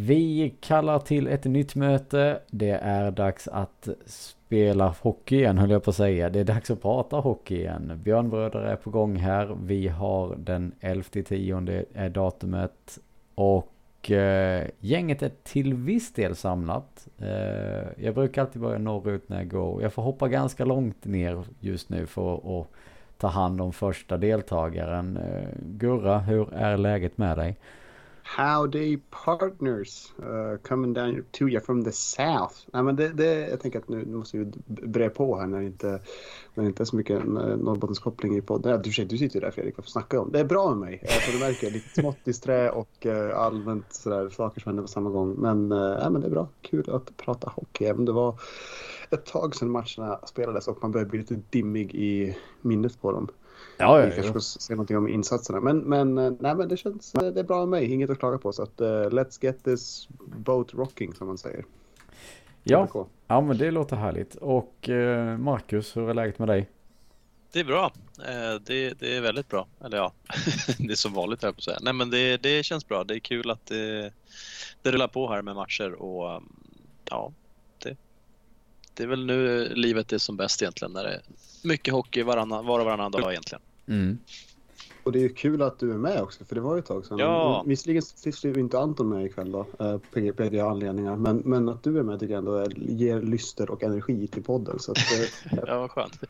Vi kallar till ett nytt möte. Det är dags att spela hockey igen höll jag på att säga. Det är dags att prata hockey igen. Björnbröder är på gång här. Vi har den 11 tionde är eh, datumet. Och eh, gänget är till viss del samlat. Eh, jag brukar alltid börja norrut när jag går. Jag får hoppa ganska långt ner just nu för att ta hand om första deltagaren. Eh, Gurra, hur är läget med dig? Howdy partners uh, coming down to you from the south. Nej, men det, det, jag tänker att nu, måste vi bre på här när det inte, när det inte är så mycket Norrbottenskoppling i podden. Du, du sitter ju där Fredrik, varför snackar om? Det är bra med mig. Eh, För du märker, lite smått disträ och uh, allmänt sådär, saker som händer på samma gång. Men, uh, men det är bra, kul att prata hockey. Även det var ett tag sedan matcherna spelades och man börjar bli lite dimmig i minnet på dem. Ja, ja, Vi kanske ska säga någonting om insatserna. Men, men, eh, nej, men det känns det är bra med mig. Inget att klaga på. Så att, uh, let's get this boat rocking som man säger. Ja, ja men det låter härligt. Och uh, Marcus, hur är läget med dig? Det är bra. Det, det är väldigt bra. Eller ja, det är som vanligt här på att säga. Nej men det, det känns bra. Det är kul att det, det rullar på här med matcher och um, ja, det, det är väl nu livet är som bäst egentligen när det är mycket hockey varannan, var och varannan dag egentligen. Mm. Och det är kul att du är med också, för det var ju ett tag sedan. Ja. Visserligen sitter inte Anton med ikväll då, eh, på PGP anledningar, men, men att du är med tycker jag ändå ger lyster och energi till podden. Så att, eh, ja, vad skönt.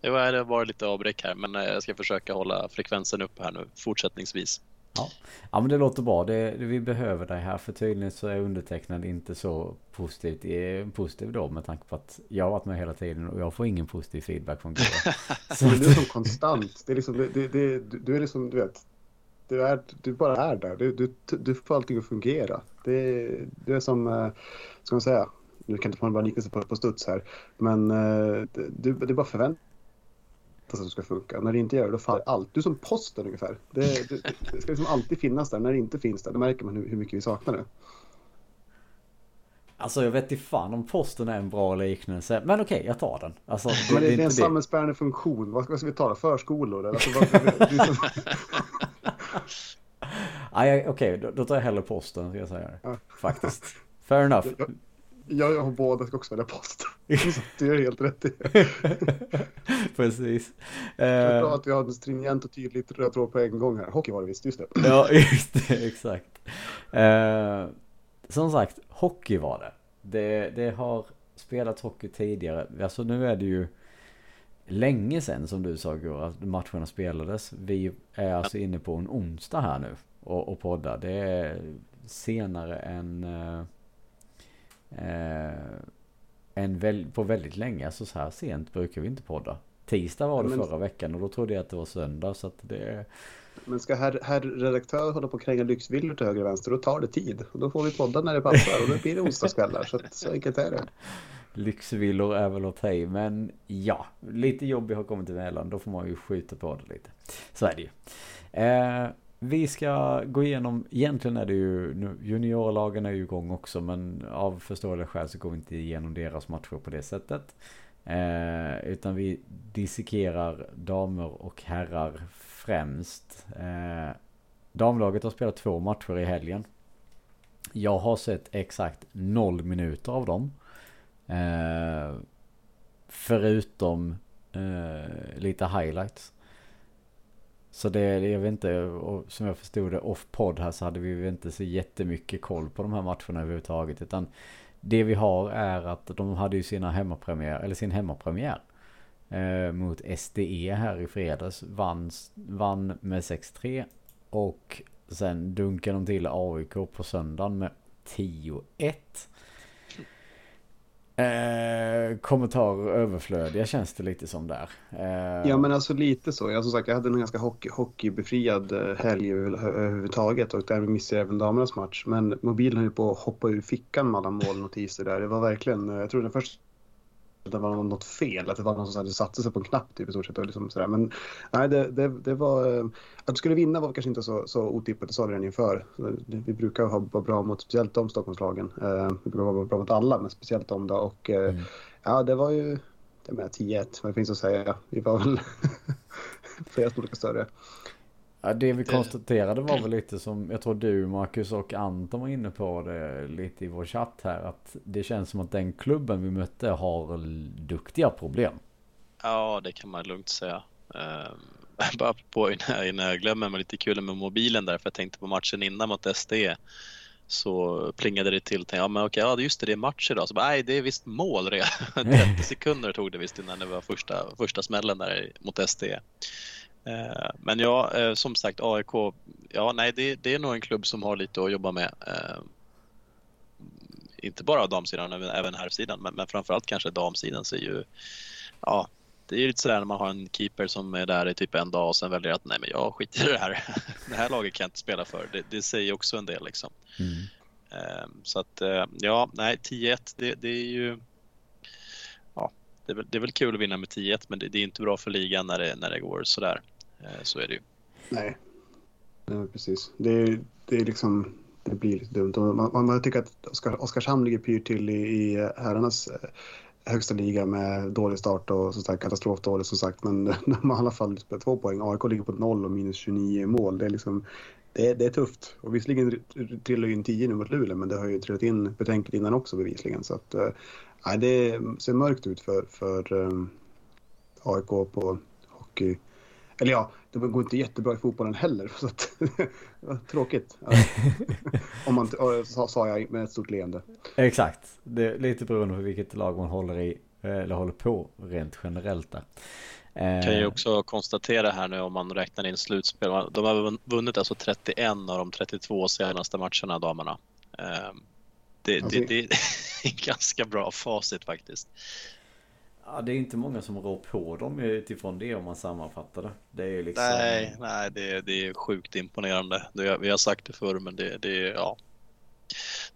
Det var bara lite avbräck här, men eh, jag ska försöka hålla frekvensen uppe här nu fortsättningsvis. Ja. ja men det låter bra. Det, vi behöver dig här för tydligen så är undertecknad inte så positivt, positiv då med tanke på att jag har varit med hela tiden och jag får ingen positiv feedback från Gurra. så du är som konstant. Det är liksom, det, det, det, du är liksom, du vet. Du, är, du bara är där. Du, du, du får allting att fungera. Det, det är som, eh, ska man säga, nu kan inte få en bra liknelse på, på studs här. Men eh, du, det är bara förväntan att det ska funka. När det inte gör det, då faller allt. Du är som posten ungefär. Det, det, det ska liksom alltid finnas där. När det inte finns där, då märker man hur, hur mycket vi saknar det. Alltså jag vet inte fan om posten är en bra liknelse. Men okej, okay, jag tar den. Alltså, det, men det, är en samhällsbärande funktion. Vad, vad ska vi ta då? Förskolor? Alltså, vad, liksom... okej, okay, då, då, tar jag hellre posten, ska jag säga. Ja. Faktiskt. Fair enough. Jag, jag, har båda, ska också välja post. du är helt rätt i. Precis. Det är bra att vi har en stringent och tydligt röd tråd på en gång här. Hockey var det visst, just det. ja, just det, exakt. Uh, som sagt, hockey var det. det. Det har spelats hockey tidigare. Alltså nu är det ju länge sedan som du sa Gurra, att matcherna spelades. Vi är alltså inne på en onsdag här nu och, och poddar. Det är senare än uh, än väl, på väldigt länge. Alltså så här sent brukar vi inte podda. Tisdag var det men, förra veckan och då trodde jag att det var söndag. Så att det... Men ska herr, herr redaktör hålla på och kränga lyxvillor till höger och vänster då tar det tid. Och då får vi podda när det passar och då blir det onsdagskvällar. så, så enkelt är det. Lyxvillor är väl åt hej. Men ja, lite jobb har kommit emellan. Då får man ju skjuta på det lite. Så är det ju. Eh, vi ska gå igenom, egentligen är det ju, juniorlagen är ju igång också men av förståeliga skäl så går vi inte igenom deras matcher på det sättet. Eh, utan vi dissekerar damer och herrar främst. Eh, damlaget har spelat två matcher i helgen. Jag har sett exakt noll minuter av dem. Eh, förutom eh, lite highlights. Så det, jag vet inte, och som jag förstod det off-podd här så hade vi inte så jättemycket koll på de här matcherna överhuvudtaget. Utan det vi har är att de hade ju sina hemmapremiär, eller sin hemmapremiär. Eh, mot SDE här i fredags. Vann, vann med 6-3. Och sen dunkade de till AIK på söndagen med 10-1. Eh, kommentar överflödiga känns det lite som där. Eh, ja men alltså lite så. Jag, som sagt, jag hade en ganska hockey, hockeybefriad eh, helg överhuvudtaget och därmed missade jag även damernas match. Men mobilen höll på att hoppa ur fickan med alla målnotiser där. Det var verkligen, eh, jag tror den första det var något fel, att det var någon som hade satt sig på en knapp typ i stort sett. Och liksom sådär. Men nej, det, det, det var... Att du skulle vinna var kanske inte så, så otippat, det sa vi redan inför. Vi brukar ha, vara bra mot, speciellt de Stockholmslagen. Eh, vi brukar vara bra mot alla, men speciellt de då. Och eh, mm. ja, det var ju... Det med 10-1, vad finns att säga? Vi var väl flera storlekar större. Ja, det vi konstaterade var väl lite som, jag tror du Marcus och Anton var inne på det lite i vår chatt här. Att det känns som att den klubben vi mötte har duktiga problem. Ja, det kan man lugnt säga. Um, bara på innan jag glömmer mig lite kul med mobilen där, för jag tänkte på matchen innan mot SD. Så plingade det till. Tänkte, ja men okej, ja, just det, det är match idag. Så bara, nej, det är visst mål redan. 30 sekunder tog det visst innan det var första, första smällen där mot SD. Eh, men ja, eh, som sagt AIK, ja nej det, det, är nog en klubb som har lite att jobba med. Eh, inte bara damsidan, även herrsidan, men, men framförallt kanske damsidan så är ju, ja, det är lite sådär när man har en keeper som är där i typ en dag och sen väljer att nej men jag skiter i det här. Det här laget kan jag inte spela för. Det, det säger också en del liksom. Mm. Så att ja, nej 10-1 det, det, är ju Ja, det är, väl, det är väl kul att vinna med 10-1 men det, det, är inte bra för ligan när det, när det går sådär. Eh, så är det ju. Nej, Nej precis. Det är, det är liksom det blir lite dumt. Man, man tycker att Oskar, Oskarshamn ligger pyrt till i, i herrarnas eh, högsta liga med dålig start och som sagt som sagt. Men de har i alla fall spelat två poäng. AIK ligger på noll och minus 29 mål. Det är liksom det det är tufft. Och visserligen trillar ju in 10 nu mot Luleå men det har ju trillat in betänket innan också bevisligen. Så att, äh, det ser mörkt ut för, för um, AIK på hockey eller ja, det går inte jättebra i fotbollen heller. Så att, tråkigt. Om man, sa jag med ett stort leende. Exakt. Det är lite beroende på vilket lag man håller i. Eller håller på rent generellt där. Kan ju eh. också konstatera här nu om man räknar in slutspel. De har vunnit alltså 31 av de 32 senaste matcherna damerna. Ehm, det, det, det är ganska bra facit faktiskt. Ja, det är inte många som rår på dem utifrån det om man sammanfattar det. det är liksom... Nej, nej det, det är sjukt imponerande. Det, vi har sagt det förr, men det, det är ja.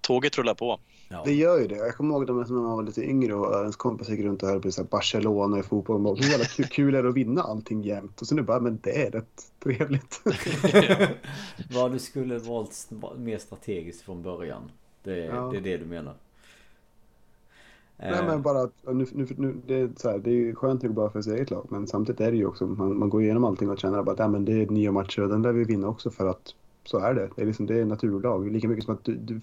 Tåget rullar på. Ja. Det gör ju det. Jag kommer ihåg när man var lite yngre och ens kompis gick runt och hörde på så Barcelona i fotboll. Och hur jävla kul är det att vinna allting jämt? Och så nu bara, men det är rätt trevligt. Vad du skulle valt mer strategiskt från början. Det, ja. det är det du menar. Nej men eh. bara att nu, nu, nu, det, är så här, det är skönt att bara för sitt eget lag men samtidigt är det ju också, man, man går igenom allting och känner att ja, men det är nio matcher och den där vi vinna också för att så är det. Det är, liksom, det är naturlag. Lika mycket som att du, du,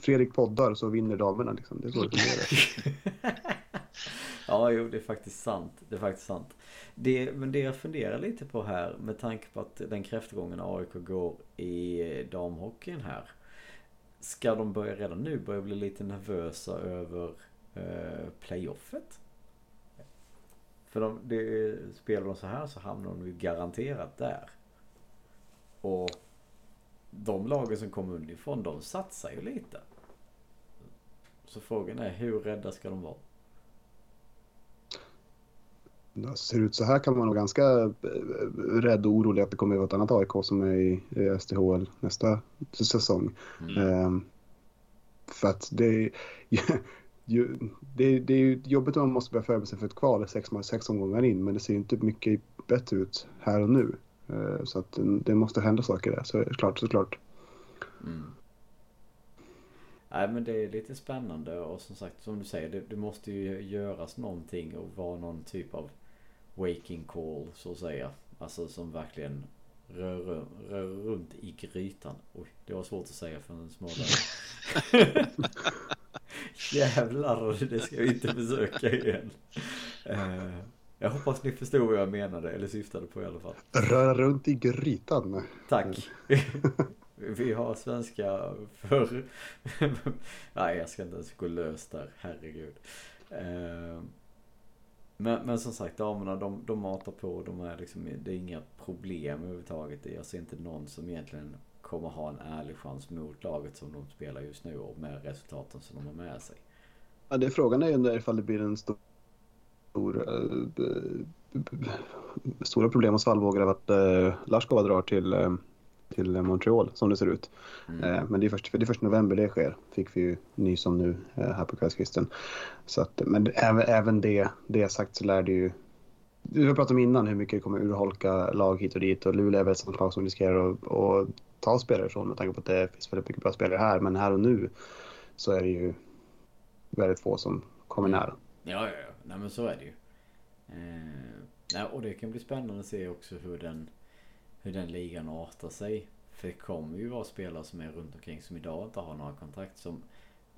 Fredrik poddar så vinner damerna. Liksom. Det är så det fungerar. ja, jo, det är faktiskt sant. Det är faktiskt sant. Det, men det jag funderar lite på här med tanke på att den kräftgången AIK går i damhockeyn här. Ska de börja redan nu börja bli lite nervösa över playoffet. För de, det, spelar de så här så hamnar de ju garanterat där. Och de lagen som kommer underifrån de satsar ju lite. Så frågan är hur rädda ska de vara? Det ser ut så här kan man vara ganska eh, rädd och orolig att det kommer att vara ett annat AIK som är i STHL nästa säsong. Mm. Um, för att det ju, det, det är ju jobbigt om man måste börja förbereda sig för ett kval sex, sex omgångar in men det ser ju inte mycket bättre ut här och nu. Uh, så att det måste hända saker där, så klart, såklart. Mm. Nej men det är lite spännande och som sagt som du säger det, det måste ju göras någonting och vara någon typ av waking call så att säga. Alltså som verkligen rör, rör runt i grytan. Oj, det var svårt att säga för en smålänning. Jävlar, det ska vi inte försöka igen. Uh, jag hoppas ni förstod vad jag menade, eller syftade på i alla fall. Röra runt i grytan. Tack. Vi har svenska för... Nej, jag ska inte ens gå lös där, herregud. Uh, men, men som sagt, damerna de, de matar på. De är liksom, det är inga problem överhuvudtaget. Jag ser inte någon som egentligen kommer ha en ärlig chans mot laget som de spelar just nu och med resultaten som de har med sig. Ja, det är frågan är ju ifall det blir en stor, stor äh, stora problem hos Fallvågar av att äh, Larskova drar till, äh, till Montreal som det ser ut. Mm. Äh, men det är, först, det är först november det sker, fick vi ju nys om nu här på kvällskvisten. Så att, men även, även det, det sagt så lär det ju vi har pratat om innan hur mycket det kommer urholka lag hit och dit och Luleå är väl ett sånt lag som riskerar att ta spelare från med tanke på att det finns väldigt mycket bra spelare här. Men här och nu så är det ju väldigt få som kommer nära. Ja, ja, ja. Nej men så är det ju. Eh, nej, och det kan bli spännande att se också hur den hur den ligan artar sig. För det kommer ju vara spelare som är runt omkring som idag inte har några kontrakt som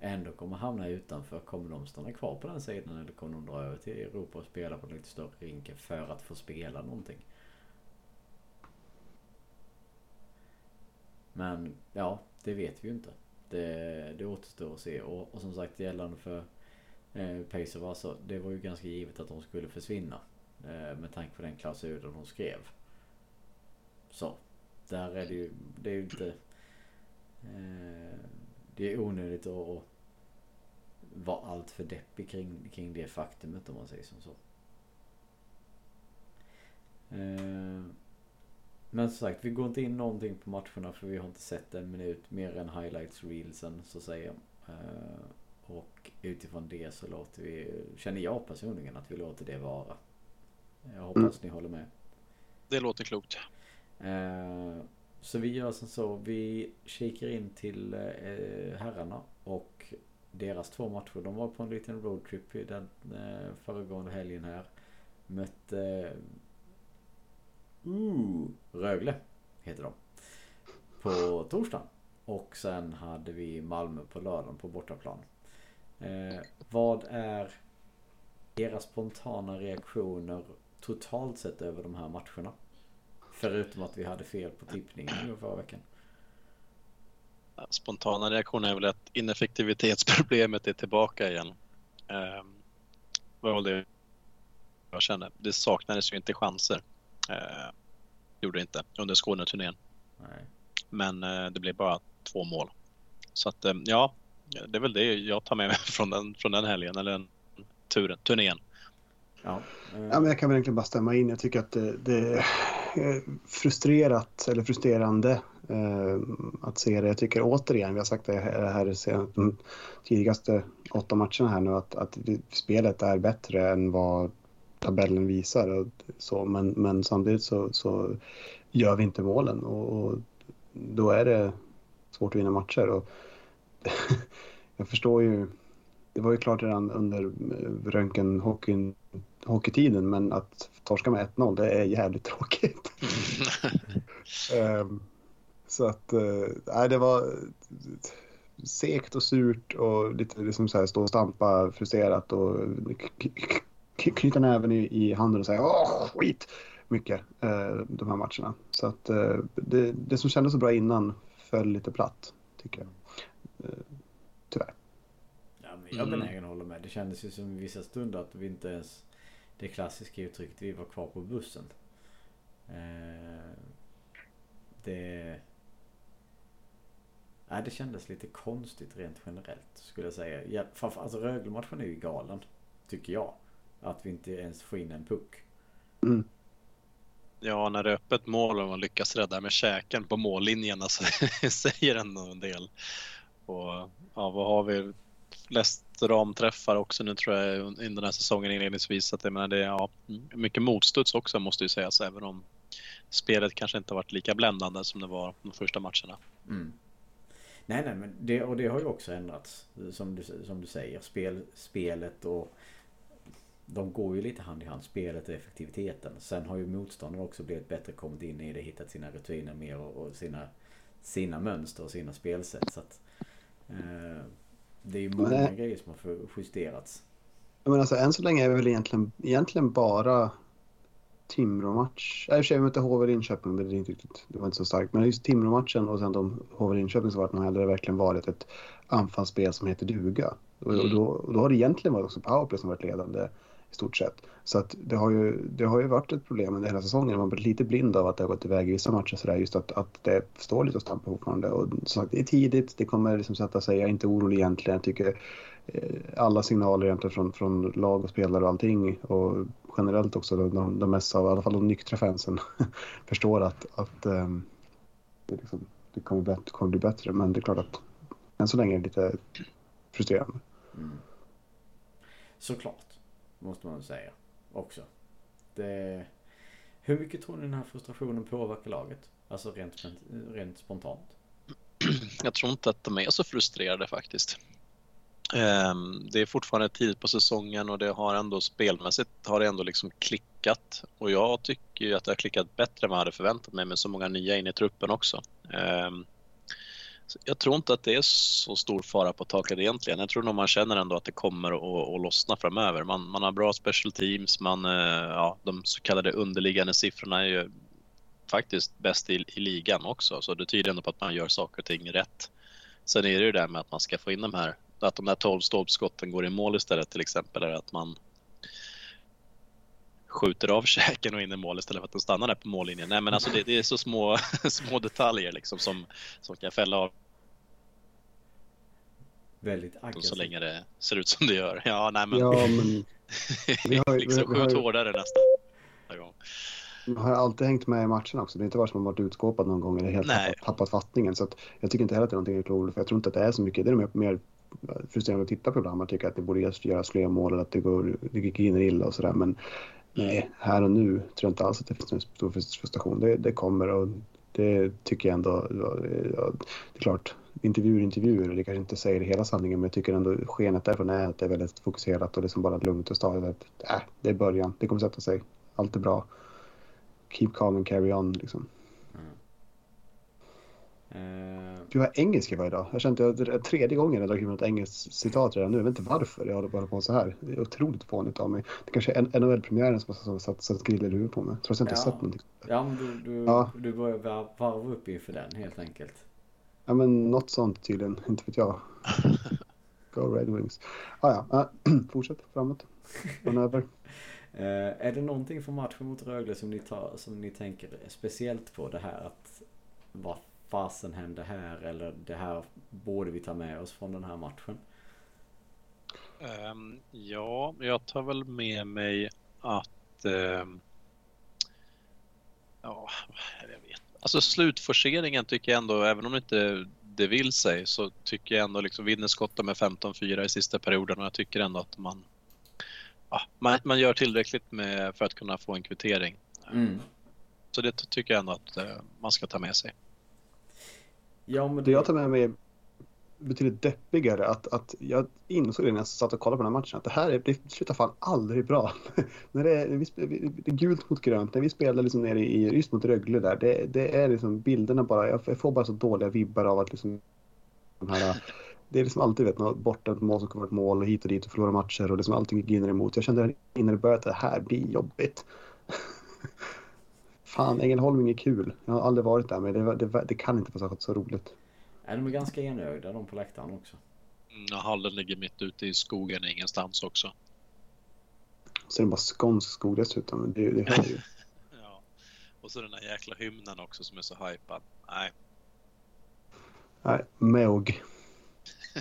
ändå kommer hamna utanför. Kommer de stanna kvar på den sidan eller kommer de dra över till Europa och spela på en lite större rinken för att få spela någonting? Men ja, det vet vi ju inte. Det, det återstår att se. Och, och som sagt gällande för eh, Pacer var så. Det var ju ganska givet att de skulle försvinna. Eh, med tanke på den klausulen hon skrev. Så. Där är det ju, det är ju inte... Eh, det är onödigt att, att vara allt för deppig kring, kring det faktumet om man säger som så. Eh, men som sagt, vi går inte in någonting på matcherna för vi har inte sett en minut mer än highlights reelsen så att säga. Eh, och utifrån det så låter vi, känner jag personligen att vi låter det vara. Jag hoppas mm. ni håller med. Det låter klokt. Eh, så vi gör som så, vi kikar in till eh, herrarna och deras två matcher. De var på en liten roadtrip den föregående helgen här. Mötte Ooh, Rögle heter de. På torsdagen. Och sen hade vi Malmö på lördagen på bortaplan. Eh, vad är era spontana reaktioner totalt sett över de här matcherna? Förutom att vi hade fel på tippningen förra veckan. Spontana reaktioner är väl att ineffektivitetsproblemet är tillbaka igen. Eh, vad var det jag känner? Det saknades ju inte chanser. Eh, gjorde det inte under Skåneturnén. Men eh, det blev bara två mål. Så att eh, ja, det är väl det jag tar med mig från den, från den helgen, eller den turen, turnén. Ja. ja, men jag kan väl egentligen bara stämma in. Jag tycker att det, det är frustrerat, eller frustrerande eh, att se det. Jag tycker återigen, vi har sagt det här sen de tidigaste åtta matcherna här nu, att, att spelet är bättre än vad tabellen visar. Och så, men, men samtidigt så, så gör vi inte målen och, och då är det svårt att vinna matcher. Och jag förstår ju, det var ju klart redan under röntgen hockeyn, hockeytiden men att torska med 1-0 det är jävligt tråkigt. um, så att, uh, det var segt och surt och lite liksom så här stå och stampa frustrerat och knyta näven i, i handen och säga åh skit mycket eh, de här matcherna. Så att eh, det, det som kändes så bra innan föll lite platt tycker jag. Eh, tyvärr. Ja, men jag är mm. benägen hålla med. Det kändes ju som i vissa stunder att vi inte ens det klassiska uttrycket vi var kvar på bussen. Eh, det... Nej, det kändes lite konstigt rent generellt skulle jag säga. Ja, alltså Rögle-matchen är ju galen. Tycker jag. Att vi inte ens får in en puck. Mm. Ja, när det är öppet mål och man lyckas rädda med käken på mållinjen, alltså, säger ändå en del. Och ja, vad har vi? Flest ramträffar också nu tror jag under den här säsongen inledningsvis. Att jag menar, det är ja, mycket motstuds också måste ju sägas, även om spelet kanske inte har varit lika bländande som det var de första matcherna. Mm. Nej, nej, men det, och det har ju också ändrats. Som du, som du säger, spel, spelet och de går ju lite hand i hand, spelet och effektiviteten. Sen har ju motståndaren också blivit bättre, kommit in i det, hittat sina rutiner mer och, och sina, sina mönster och sina spelsätt. Så att, eh, det är ju många Nej. grejer som har justerats. Men alltså än så länge är det väl egentligen, egentligen bara Timrå-match. I och för sig mötte HV Linköping, det, inte riktigt, det var inte så starkt. Men just Timrå-matchen och sen de HV Linköping som varit med hade det verkligen varit ett anfallsspel som heter duga. Och, och, då, och då har det egentligen varit också powerplay som varit ledande i stort sett. Så att det, har ju, det har ju varit ett problem under hela säsongen. Man har blivit lite blind av att det har gått iväg i vissa matcher så där Just att, att det står lite och stampar fortfarande. Och som sagt, det är tidigt, det kommer liksom sätta sig. Jag är inte orolig egentligen. Jag tycker eh, alla signaler egentligen från, från lag och spelare och allting och generellt också de, de, de mesta i alla fall de nyktra fansen förstår att, att um, det, liksom, det kommer, bättre, kommer bli bättre. Men det är klart att än så länge är det lite frustrerande. Mm. Såklart. Måste man säga. Också. Det... Hur mycket tror ni den här frustrationen påverkar laget? Alltså rent, rent spontant. Jag tror inte att de är så frustrerade faktiskt. Ehm, det är fortfarande tid på säsongen och det har ändå spelmässigt har det ändå liksom klickat. Och jag tycker ju att det har klickat bättre än vad jag hade förväntat mig med så många nya in i truppen också. Ehm, jag tror inte att det är så stor fara på taket egentligen. Jag tror nog man känner ändå att det kommer att, att lossna framöver. Man, man har bra special teams, man, eh, ja, de så kallade underliggande siffrorna är ju faktiskt bäst i, i ligan också, så det tyder ändå på att man gör saker och ting rätt. Sen är det ju det där med att man ska få in de här, att de där 12 stolpskotten går i mål istället till exempel, eller att man skjuter av käken och in i mål istället för att den stannar där på mållinjen. Nej men alltså det, det är så små, små detaljer liksom som, som kan fälla av Väldigt aggressivt. så länge det ser ut som det gör. Ja, nej men... Ja, men vi har ju- liksom, vi har skjut ju- hårdare nästa gång. man har alltid hängt med i matcherna också. Det är inte bara som att man varit utskåpad någon gång eller helt Nej. tappat, tappat fattningen. Så att jag tycker inte heller att det är någonting att orolig för. Jag tror inte att det är så mycket. Det är mer, mer frustrerande att titta på ibland. Man tycker att det borde göras- göras fler mål eller att det går det gick in illa och sådär. Men nej, här och nu tror jag inte alls att det finns någon stor frustration. Det, det kommer och det tycker jag ändå. ja, Det är klart, intervjuer intervjuer och det kanske inte säger hela sanningen men jag tycker ändå skenet därifrån är att det är väldigt fokuserat och det är som bara lugnt och stadigt. Att, äh, det är början, det kommer sätta sig. Allt är bra. Keep calm and carry on liksom. Eh, Du har engelska varje dag. Jag kände att det är tredje gången jag drar in ett engelskt citat redan nu. Jag vet inte varför jag håller bara på så här. Det är otroligt fånigt av mig. Det kanske är NHL-premiären som har satt, satt griller i huvudet på mig. Trots att jag inte Ja. sett någonting. ja men du, du, Ja. du börjar var- varva upp inför den helt enkelt. Ja men något sånt tydligen. Inte vet jag. Go Red Wings. Ah, ja, ah, fortsätt framåt. Manöver. Eh, är det någonting från matchen mot Rögle som ni, tar, som ni tänker speciellt på det här att vad fasen hände här eller det här borde vi ta med oss från den här matchen? Ehm, ja, jag tar väl med mig att... ehm, ja, jag vet. Alltså slutforceringen tycker jag ändå, även om inte det vill sig, så tycker jag ändå liksom vinner skotten med 15-4 i sista perioden och jag tycker ändå att man... Ja, man, man gör tillräckligt med, för att kunna få en kvittering. Mm. Så det tycker jag ändå att eh, man ska ta med sig. Ja men Det jag tar med mig är betydligt deppigare. Att, att jag insåg det när jag satt och kollade på den här matchen. Att det här är, det slutar fan aldrig bra. när det, är, vi, det är gult mot grönt. När vi spelar liksom nere i just mot Rögle där. Det, det är liksom bilderna bara. Jag får bara så dåliga vibbar av att liksom de här det är liksom alltid vet, något borta ett mål som kommer ett mål och hit och dit och förlora matcher och liksom allting ginner emot. Jag kände innan det började att det här blir jobbigt. Fan, Ängelholm är kul. Jag har aldrig varit där men det, det, det kan inte vara så, så roligt. är de är ganska enögda de på läktaren också. Mm, och hallen ligger mitt ute i skogen ingenstans också. Så är det bara skånsk skog dessutom. men Det, det hör ju. Ja. Och så den där jäkla hymnen också som är så hypad. Nej, Nej, Meog. ja,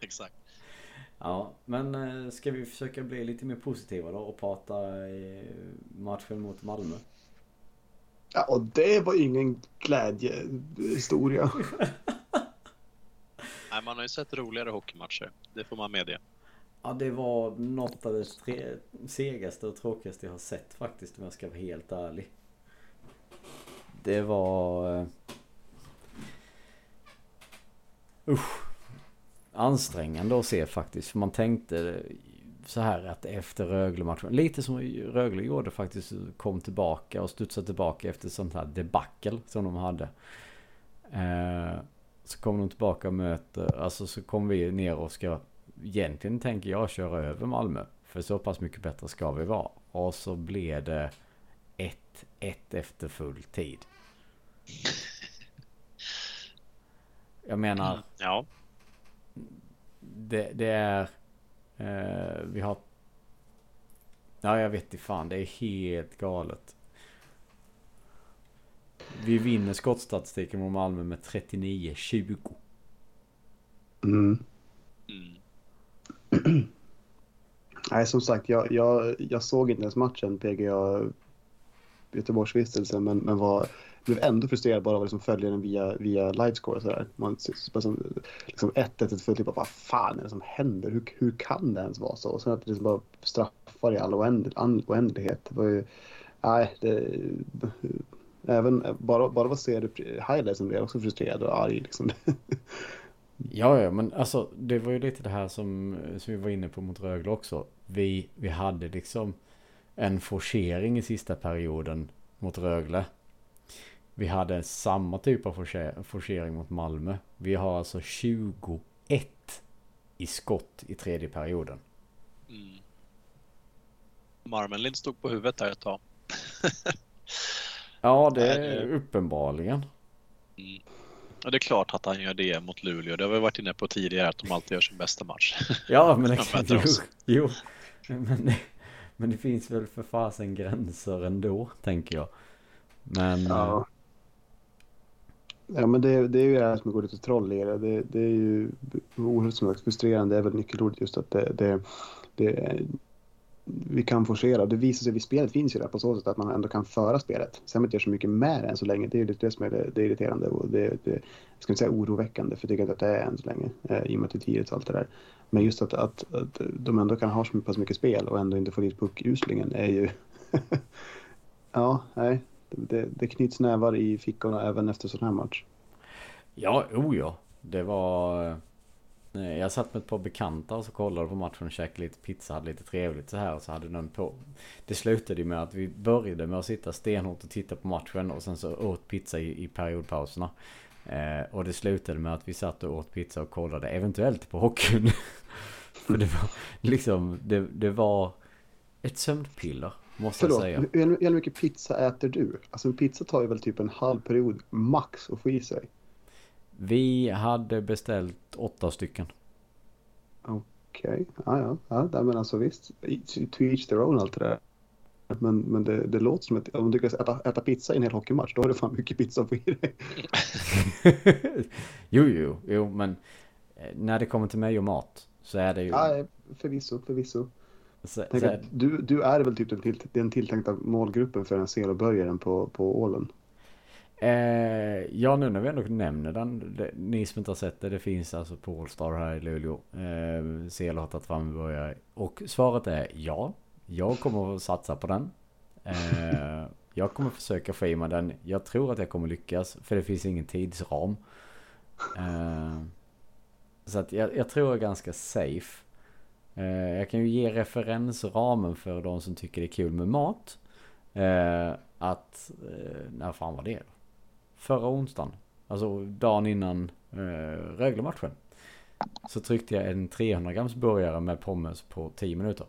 exakt. Ja men eh, ska vi försöka bli lite mer positiva då och prata i matchen mot Malmö? Ja, och det var ingen glädjehistoria. Nej, man har ju sett roligare hockeymatcher. Det får man medge. Ja det var något av det tre- segaste och tråkigaste jag har sett faktiskt om jag ska vara helt ärlig. Det var... eh, Usch. Ansträngande att se faktiskt. För man tänkte så här att efter Rögle-matchen. Lite som Rögle gjorde faktiskt. Kom tillbaka och studsade tillbaka efter sånt här debacle som de hade. Eh, så kom de tillbaka och möter. Alltså så kom vi ner och ska egentligen tänker jag köra över Malmö. För så pass mycket bättre ska vi vara. Och så blev det 1-1 efter full tid. Jag menar. Ja, det, det är... Eh, vi har... Ja, jag vet inte fan. Det är helt galet. Vi vinner skottstatistiken mot Malmö med 39-20. Mm. mm. Nej, som sagt, jag, jag, jag såg inte ens matchen PGA Göteborgsvistelsen, men, men var, blev ändå frustrerad bara av att liksom följa den via, via livescore och sådär. Man ser- liksom 1-1 ett fullt typ, vad fan är det som händer? Hur, hur kan det ens vara så? Och sen att det liksom bara straffar i all oänd, all oändlighet. Det var ju, nej, det, även bara, bara att se det highlightsen blev jag också frustrerad och arg liksom. Ja, ja, men alltså det var ju lite det här som, som vi var inne på mot Rögle också. Vi, vi hade liksom en forcering i sista perioden mot Rögle. Vi hade samma typ av forcering mot Malmö. Vi har alltså 21 i skott i tredje perioden. Mm. Marmenlind stod på huvudet där ett tag. ja, det är uppenbarligen. Mm. Och det är klart att han gör det mot Luleå. Det har vi varit inne på tidigare att de alltid gör sin bästa match. Ja, men exakt. Jo, jo. Men, det, men det finns väl för fasen gränser ändå, tänker jag. Men... Ja. Ja men det, det är ju det här som går lite troll i det. det. Det är ju oerhört som sagt, frustrerande. Det är väl nyckelordet just att det, det, det vi kan forcera. Det visar sig, vid spelet finns ju där på så sätt att man ändå kan föra spelet. Sen inte gör så mycket med det än så länge. Det är ju det som är det, det irriterande och det, det ska inte säga oroväckande för jag tycker inte att det är än så länge. Eh, I och med att det är tidigt och allt det där. Men just att, att, att de ändå kan ha så pass mycket spel och ändå inte få dit puckuslingen är ju... ja, nej. Det, det knyts nävar i fickorna även efter sån här match. Ja, o ja. Det var... Eh, jag satt med ett par bekanta och så kollade på matchen och käkade lite pizza, hade lite trevligt så här och så hade någon på. Det slutade ju med att vi började med att sitta stenhårt och titta på matchen och sen så åt pizza i, i periodpauserna. Eh, och det slutade med att vi satt och åt pizza och kollade eventuellt på hockeyn. För det var liksom, det, det var ett sömnpiller. Måste Förlåt, jag säga. Hur, hur mycket pizza äter du? Alltså en pizza tar ju väl typ en halv period max att få i sig. Vi hade beställt åtta stycken. Okej, okay. ja, ja, ja, men alltså visst. To each their own allt det där. Men, men det, det låter som att om du lyckas äta, äta pizza i en hel hockeymatch, då har du fan mycket pizza få i dig. jo, jo, jo, men eh, när det kommer till mig och mat så är det ju... Ja, förvisso, förvisso. Så, så... Du, du är väl typ den, till, den tilltänkta målgruppen för en seloburgaren på, på Ålen? Eh, ja, nu när vi ändå nämner den. Det, ni som inte har sett det, det finns alltså på Allstar här i Luleå. Eh, Selo har tagit fram börjar. Och svaret är ja. Jag kommer att satsa på den. Eh, jag kommer försöka få i mig den. Jag tror att jag kommer lyckas. För det finns ingen tidsram. Eh, så att jag, jag, tror jag är ganska safe. Eh, jag kan ju ge referensramen för de som tycker det är kul med mat. Eh, att, eh, när fan var det då? förra onsdagen. Alltså dagen innan eh, Rögle-matchen. Så tryckte jag en 300 grams burgare med pommes på 10 minuter.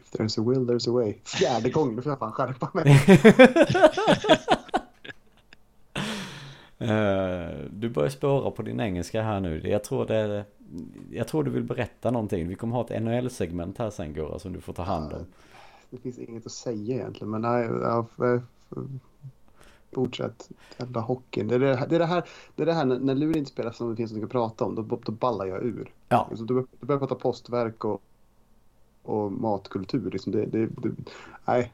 If there's a will there's a way. Fjärde gången, då får jag fan skärpa mig. uh, du börjar spåra på din engelska här nu. Jag tror det Jag tror du vill berätta någonting. Vi kommer ha ett NHL-segment här sen Gurra som du får ta hand om. Det finns inget att säga egentligen men nej, jag, fortsätt jävla hockeyn. Det är det, det, är det här, det är det här när, när Luleå inte spelar som det finns något att prata om, då, då ballar jag ur. Ja. Alltså, du, du börjar prata postverk och, och matkultur. Liksom det, det, det, nej.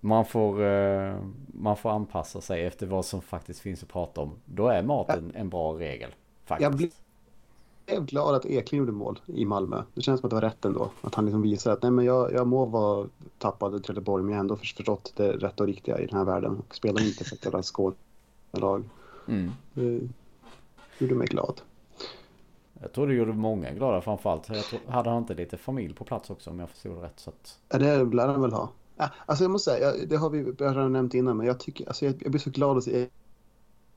Man får, uh, man får anpassa sig efter vad som faktiskt finns att prata om. Då är maten en bra regel. Faktiskt. Jag blev glad att Eklind gjorde mål i Malmö. Det känns som att det var rätt ändå. Att han liksom visar att nej, men jag, jag må vara tappad i Trelleborg men jag har ändå förstått det rätta och riktiga i den här världen. Och spelar inte för ett jävla skådelag. Mm. Det gjorde mig glad. Jag tror det gjorde många glada framförallt. Jag tror, hade han inte lite familj på plats också om jag förstod rätt? Så att... Ja, det lär han väl ha. Alltså jag måste säga, det har vi redan nämnt innan, men jag, tycker, alltså jag, jag blir så glad att se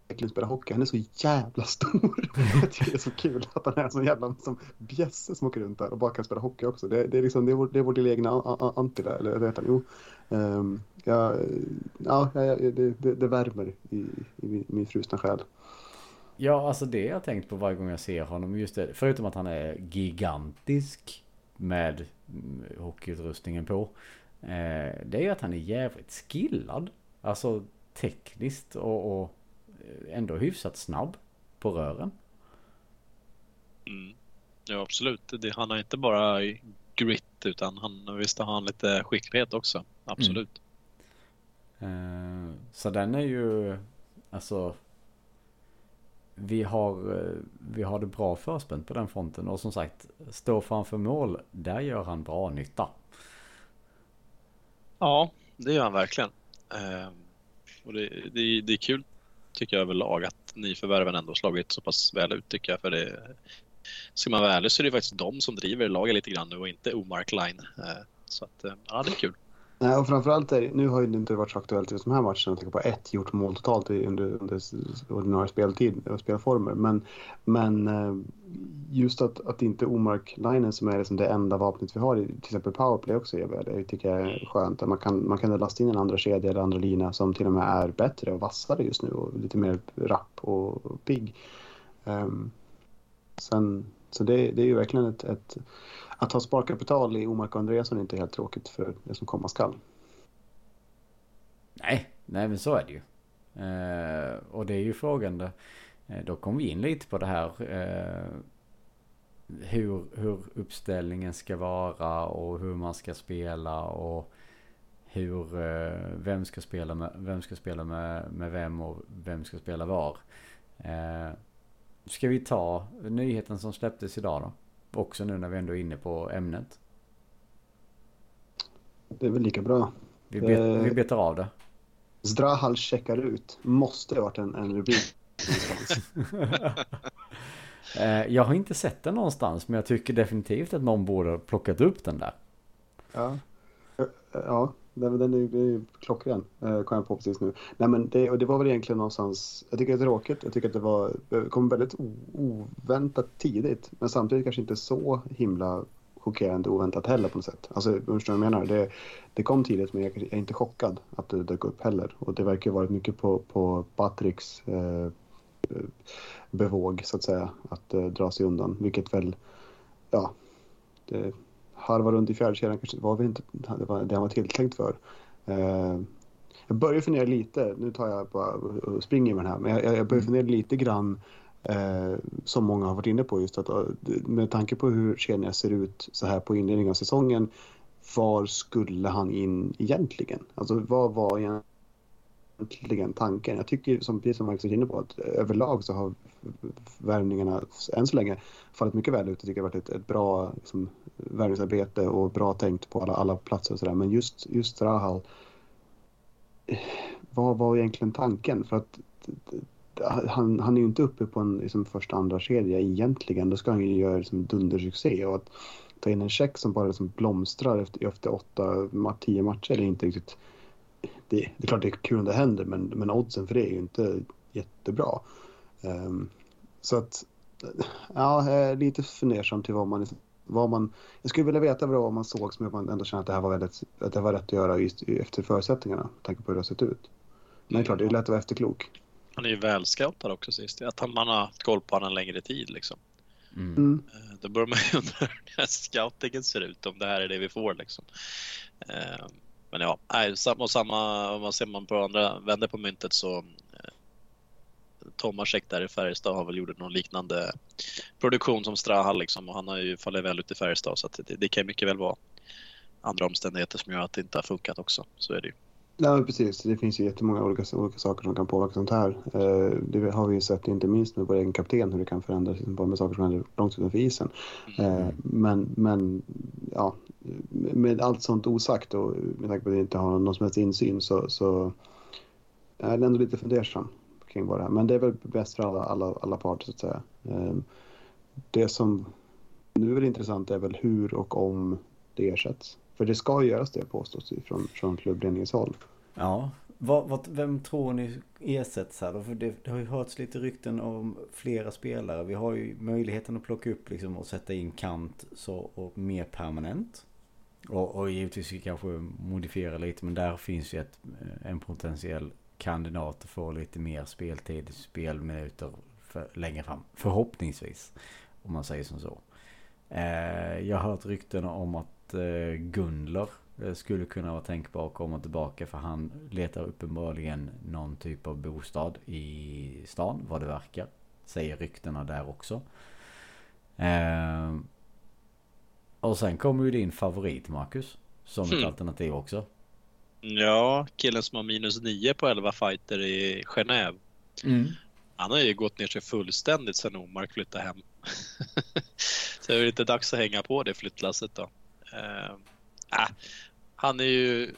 Eklund spela hockey. Han är så jävla stor. Jag tycker det är så kul att han är en sån jävla som bjässe som åker runt där och bara kan spela hockey också. Det, det är, liksom, det är, vår, det är vår lilla egna anti där, eller vad heter han? Jo. Um, ja, ja, det, det, det värmer i, i min frusna själ. Ja, alltså det jag tänkt på varje gång jag ser honom. Just det, förutom att han är gigantisk med mm, hockeyutrustningen på. Eh, det är ju att han är jävligt skillad. Alltså tekniskt och, och ändå hyfsat snabb på rören. Mm. Ja absolut. Det, han har inte bara grit utan han visst har han lite skicklighet också. Absolut. Mm. Uh, så den är ju alltså vi har, eh, vi har det bra förspänt på den fronten och som sagt stå framför mål, där gör han bra nytta. Ja, det gör han verkligen. Ehm, och det, det, det är kul tycker jag överlag att nyförvärven ändå slagit så pass väl ut tycker jag. För det, ska man vara ärlig så är det faktiskt de som driver laget lite grann nu och inte Omark Line. Eh, så att, eh, ja det är kul. Nej, och framförallt är, nu har det inte varit så aktuellt i de här matcherna att tänka på ett gjort mål totalt under, under ordinarie speltid och spelformer. Men, men eh, just att, att inte Omark Linen som är liksom det enda vapnet vi har till exempel powerplay också jag tycker jag är skönt. Man kan, man kan lasta in en andra kedja eller andra lina som till och med är bättre och vassare just nu och lite mer rapp och pigg. Um, sen, så det, det är ju verkligen ett, ett att ha sparkapital i Omark och Andreasson är inte helt tråkigt för det som komma skall. Nej, nej men så är det ju. Eh, och det är ju frågan då. Eh, då kom vi in lite på det här. Eh, hur, hur uppställningen ska vara och hur man ska spela och hur, eh, vem ska spela med vem, ska spela med, med vem och vem ska spela var. Eh, ska vi ta nyheten som släpptes idag då? Också nu när vi ändå är inne på ämnet. Det är väl lika bra. Vi, bet, eh, vi betar av det. Zdrahal checkar ut. Måste ha varit en, en rubrik. Eh, jag har inte sett den någonstans men jag tycker definitivt att någon borde plockat upp den där. Ja, ja den, den är, är klockren. Eh, kom jag på precis nu. Nej men det, och det var väl egentligen någonstans. Jag tycker att det är tråkigt. Jag tycker att det var, eh, kom väldigt oväntat tidigt. Men samtidigt kanske inte så himla chockerande oväntat heller på något sätt. Alltså, förstår vad jag menar? Det, det kom tidigt men jag är inte chockad att det dök upp heller. Och det verkar ha varit mycket på, på Patricks eh, eh, bevåg så att säga att eh, dra sig undan. Vilket väl, ja, det harvar runt i fjärdekedjan kanske var vi inte det, var, det han var tilltänkt för. Eh, jag börjar fundera lite, nu tar jag bara och springer med den här, men jag, jag börjar mm. fundera lite grann Eh, som många har varit inne på just att med tanke på hur Kenya ser ut så här på inledningen av säsongen. Var skulle han in egentligen? Alltså vad var egentligen tanken? Jag tycker som precis som Marcus är inne på att överlag så har värvningarna än så länge fallit mycket väl ut. Jag tycker det har varit ett, ett bra liksom, värvningsarbete och bra tänkt på alla, alla platser och sådär. Men just, just Rahal. Vad var egentligen tanken? För att han, han är ju inte uppe på en liksom, första andra kedja egentligen. Då ska han ju göra liksom, dundersuccé. Och att ta in en check som bara liksom, blomstrar efter, efter åtta, tio matcher är inte riktigt... Det, det är klart det är kul om det händer men, men oddsen för det är ju inte jättebra. Um, så att, ja, jag är lite fundersam till vad man, liksom, vad man... Jag skulle vilja veta vad man såg som man ändå känner att det här var, väldigt, att det var rätt att göra just efter förutsättningarna. Med tanke på hur det har sett ut. Men det är klart, det är lätt att vara efterklok. Han är ju välscoutad också sist. Att man har haft koll på honom en längre tid liksom. Mm. mm. Eh, då börjar man ju undra hur scoutingen ser ut, om det här är det vi får liksom. Eh, men ja, och samma, om man ser man på andra vänder på myntet så Tomasek där i Färjestad har väl gjort någon liknande produktion som Strahal liksom och han har ju fallit väl ut i Färjestad så det, det kan mycket väl vara andra omständigheter som gör att det inte har funkat också. Så är det ju. Ja, precis. Det finns ju jättemånga olika, olika saker som kan påverka sånt här. Eh, det har vi ju sett inte minst med vår egen kapten hur det kan förändras bara med saker som händer långt utanför isen. Eh, men, men ja, med allt sånt osagt och med tanke på att vi inte har någon som helst insyn så, så är det ändå lite fundersam kring vad det här. Men det är väl bäst för alla, alla, alla parter så att säga. Ehm, det som nu är intressant är väl hur och om det ersätts. För det ska göras det påstås från, från klubbledningens håll. Ja, vad, vad, vem tror ni ersätts här då? För det, det, har ju hörts lite rykten om flera spelare. Vi har ju möjligheten att plocka upp liksom och sätta in kant så, och mer permanent. Och, och givetvis kanske modifiera lite men där finns ju ett, en potentiell kandidat att få lite mer speltid, spelminuter för, längre fram. Förhoppningsvis. Om man säger som så. Eh, jag har hört rykten om att eh, Gundler eh, skulle kunna vara tänkbar att komma tillbaka för han letar uppenbarligen någon typ av bostad i stan vad det verkar. Säger ryktena där också. Eh, och sen kommer ju din favorit Marcus. Som ett mm. alternativ också. Ja, killen som har minus 9 på 11 fighter i Genève. Mm. Han har ju gått ner sig fullständigt sen Omark flyttade hem. Så det är lite dags att hänga på det flyttlasset då. Uh, han är ju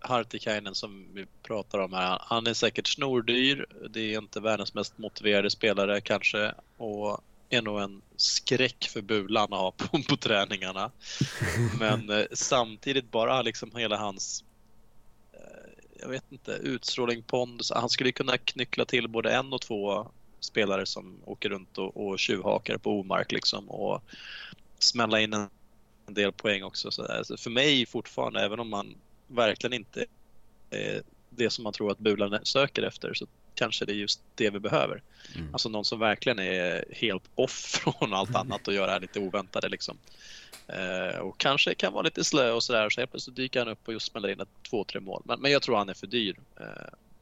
Hartikainen som vi pratar om här, han är säkert snordyr. Det är inte världens mest motiverade spelare kanske och är nog en skräck för Bulan att ha på, på träningarna. Men eh, samtidigt bara liksom hela hans jag vet inte, utstrålning, pondus. Han skulle kunna knyckla till både en och två spelare som åker runt och, och tjuvhakar på omark liksom och smälla in en, del poäng också. Så, alltså för mig fortfarande, även om man verkligen inte är det som man tror att Bulan söker efter så kanske det är just det vi behöver. Mm. Alltså någon som verkligen är helt off från allt annat och gör det här lite oväntade liksom. Eh, och kanske kan vara lite slö och sådär så helt plötsligt dyker han upp och just smäller in ett två, tre mål. Men, men jag tror han är för dyr. Eh,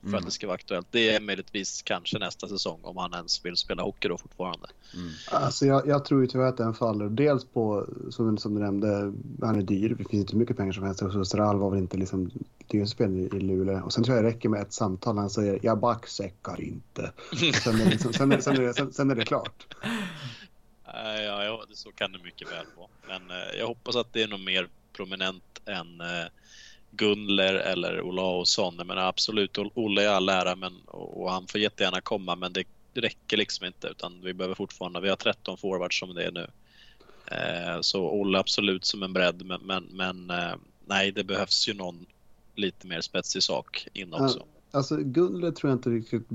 för mm. att det ska vara aktuellt. Det är möjligtvis kanske nästa säsong om han ens vill spela hockey då fortfarande. Mm. Alltså jag, jag, tror ju tyvärr att den faller. Dels på, som, som du nämnde, han är dyr. Det finns inte så mycket pengar som helst. Så Stral var väl inte liksom spelaren i, i Luleå. Och sen tror jag det räcker med ett samtal. Han säger jag backsäckar inte. Sen är, liksom, sen, är, sen, är, sen, sen är det klart. Så kan det mycket väl vara. Men eh, jag hoppas att det är något mer prominent än eh, Gunler eller Olausson. Men absolut, Olle är all ära men, och han får jättegärna komma men det räcker liksom inte utan vi behöver fortfarande, vi har 13 forwards som det är nu. Eh, så Olle absolut som en bredd men, men, men eh, nej det behövs ju någon lite mer spetsig sak in också. Alltså Gunler tror jag inte riktigt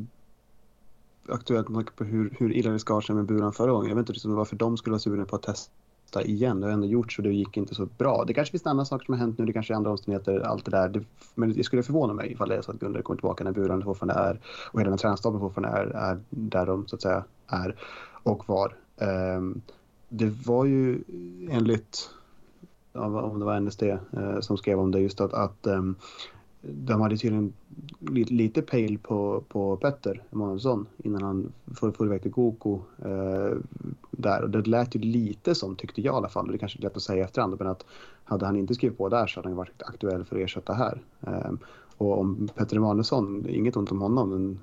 aktuellt med tanke på hur, hur illa det skar sig med buran förra gången. Jag vet inte liksom varför de skulle vara sugna på att testa igen. Det har ändå gjorts och det gick inte så bra. Det kanske finns andra saker som har hänt nu, det kanske är andra omständigheter, allt det där. Det, men det skulle förvåna mig ifall det är så att Gunder kommer tillbaka när buran fortfarande är och hela den tränarstaben fortfarande är, är där de så att säga är och var. Um, det var ju enligt, om det var NSD eh, som skrev om det, just att, att um, de hade tydligen lite, lite pejl på, på Petter Emanuelsson innan han får, får iväg till Goku eh, där. Och det lät ju lite som, tyckte jag i alla fall, och det kanske är lätt att säga i efterhand, men att hade han inte skrivit på där så hade han varit aktuell för att ersätta här. Eh, och om Petter Emanuelsson, inget ont om honom, men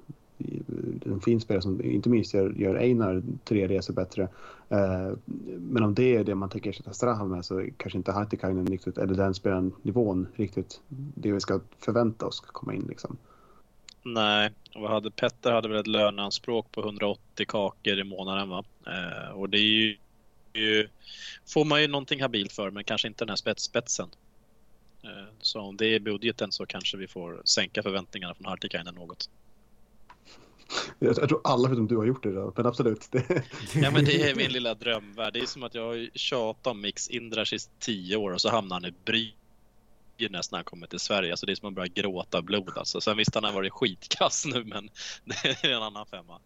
en fin spelare som inte minst gör, gör Einar tre resor bättre. Eh, men om det är det man tänker ersätta Strahan med så kanske inte Hartikainen riktigt, eller den spelaren nivån riktigt det vi ska förvänta oss ska komma in liksom. Nej, vad hade Petter hade väl ett löneanspråk på 180 kakor i månaden va? Eh, och det är ju, ju, får man ju någonting habilt för men kanske inte den här spets, spetsen. Eh, så om det är budgeten så kanske vi får sänka förväntningarna från Hartikainen något. Jag, tror alla förutom du har gjort det då, men absolut. ja men det är min lilla drömvärld. Det är som att jag har tjatat om Mix Indrash i tio år och så hamnar han i Brynäs när han kommer till Sverige. Alltså det är som att börja gråta blod alltså. Sen visst han har varit skitkass nu men det är en annan femma.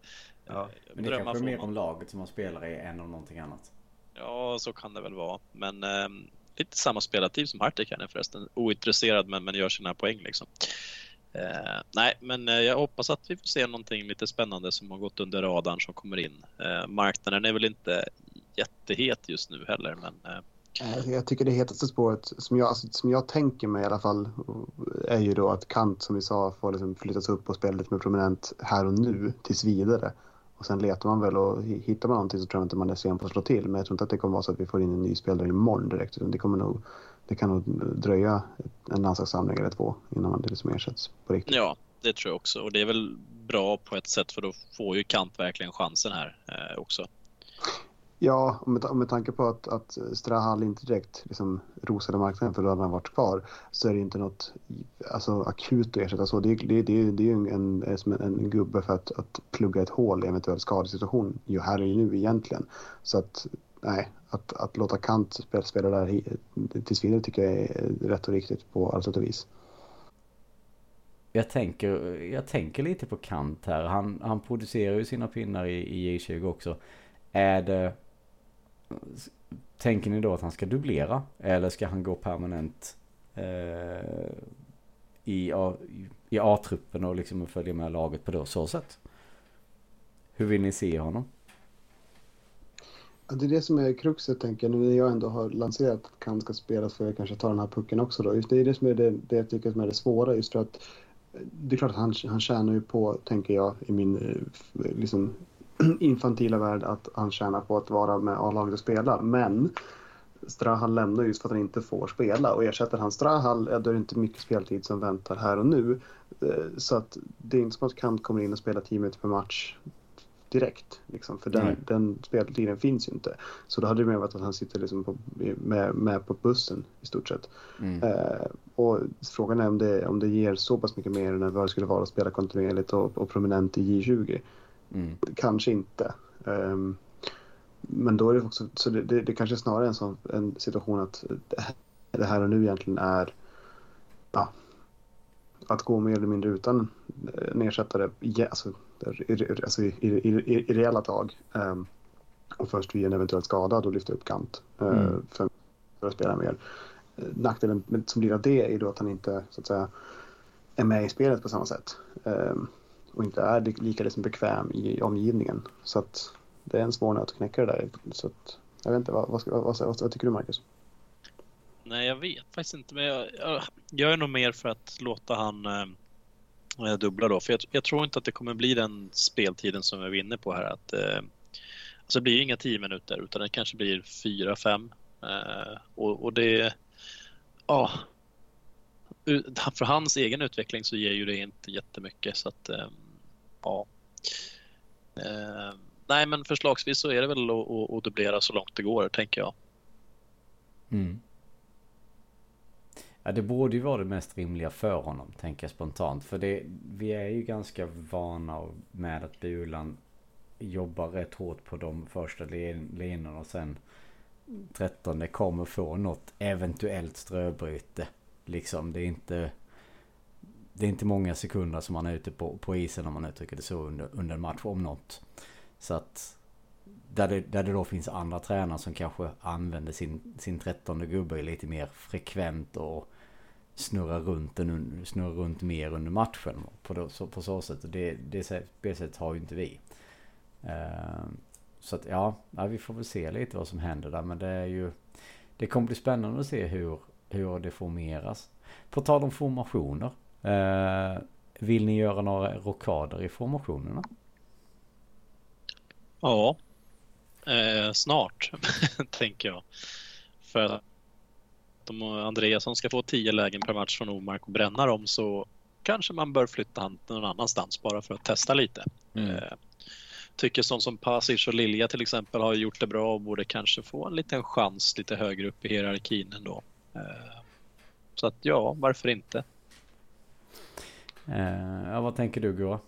Ja, men det är kanske är mer om laget som man spelar i än om någonting annat. Ja, så kan det väl vara. Men eh, lite samma spelartid som Hartek förresten. Ointresserad men, men gör sina poäng liksom. Eh, nej, men eh, jag hoppas att vi får se någonting lite spännande som har gått under radarn som kommer in. Eh, marknaden är väl inte jättehet just nu heller, men eh, jag tycker det hetaste spåret, som jag, alltså, som jag tänker mig i alla fall, är ju då att Kant, som vi sa, får liksom flyttas upp och spela lite mer prominent här och nu, tills vidare. Och sen letar man väl och hittar man någonting så tror jag inte man är sen på att slå till. Men jag tror inte att det kommer vara så att vi får in en ny spelare imorgon direkt. utan Det kommer nog det kan nog dröja en landslagssamling eller två innan man liksom ersätts på riktigt. Ja, det tror jag också. Och det är väl bra på ett sätt för då får ju Kant verkligen chansen här eh, också. Ja, med, med tanke på att, att Strahal inte direkt liksom rosade marknaden för då hade han varit kvar så är det inte något alltså, akut att ersätta så. Det, det, det, det är ju en, en, en, en gubbe för att, att plugga ett hål i eventuell skadesituation ju här och nu egentligen. Så att nej, att, att låta Kant spela, spela där tills vidare tycker jag är rätt och riktigt på alla sätt och vis. Jag tänker, jag tänker lite på Kant här. Han, han producerar ju sina pinnar i, i J20 också. Är det... Tänker ni då att han ska dubblera? Eller ska han gå permanent eh, i, A, i A-truppen och liksom följa med laget på det så sätt? Hur vill ni se honom? Det är det som är kruxet tänker jag, nu när jag ändå har lanserat att Kant ska spelas för jag kanske tar den här pucken också då. Just det är det som är det, det jag tycker som är det svåra just för att eh, det är klart att han, han tjänar ju på, tänker jag, i min eh, eh, liksom, infantila värld att han tjänar på att vara med A-laget och spela. Men Strahal lämnar just för att han inte får spela och ersätter han Strahal ja, då är det inte mycket speltid som väntar här och nu. Så att det är inte som att Kant kommer in och spelar 10 minuter per match direkt. Liksom, för den, den speltiden finns ju inte. Så då hade det mer varit att han sitter liksom på, med, med på bussen i stort sett. Mm. Eh, och frågan är om det, om det ger så pass mycket mer än vad det skulle vara att spela kontinuerligt och, och prominent i J20. Mm. Kanske inte. Um, men då är det också, så det, det, det kanske snarare är en sån en situation att det här och nu egentligen är ja, att gå mer eller mindre utan en ersättare ja, alltså, alltså i, i, i, i reella tag. Um, och först vid en eventuell skada då lyfta upp Kant uh, Mm. för, för att spela mer. Uh, Nackdelen med- som blir av det är då att han inte så att säga är med i spelet på samma sätt. Um, och inte är li- lika liksom bekväm i omgivningen. Så att det är en svår nöt att knäcka det där. Så att, jag vet inte, vad, vad, vad, vad, tycker du Marcus? Nej, jag vet faktiskt inte. Men jag, jag, jag är nog mer för att låta han eh, dubbla då. För jag, jag tror inte att det kommer bli den speltiden som vi var inne på här. Att, eh, alltså det blir inga 10 minuter utan det kanske blir 4-5. Eh, och, och det... Ja. För hans egen utveckling så ger ju det inte jättemycket. Så att, eh, ja. Eh, nej, men förslagsvis så är det väl att, att, att dubblera så långt det går, tänker jag. Mm. Ja, det borde ju vara det mest rimliga för honom, tänker jag spontant. För det, vi är ju ganska vana med att Bulan jobbar rätt hårt på de första linorna och sen 13 kommer få något eventuellt ströbryte. Liksom, det är inte... Det är inte många sekunder som man är ute på, på isen om man uttrycker det så under, under en match om något. Så att där det, där det då finns andra tränare som kanske använder sin, sin trettonde gubbe lite mer frekvent och snurrar runt, den, snurrar runt mer under matchen på, då, så, på så sätt. Och det, det spelsättet har ju inte vi. Eh, så att ja, ja, vi får väl se lite vad som händer där. Men det är ju... Det kommer bli spännande att se hur, hur det formeras. På tal om formationer. Eh, vill ni göra några rockader i formationerna? Ja, eh, snart tänker jag. För att om Andreasson ska få 10 lägen per match från Omark och bränna dem så kanske man bör flytta han någon annanstans bara för att testa lite. Mm. Eh, tycker sånt som Pasic och Lilja till exempel har gjort det bra och borde kanske få en liten chans lite högre upp i hierarkin ändå. Eh, så att ja, varför inte? Eh, ja, vad tänker du Gurra?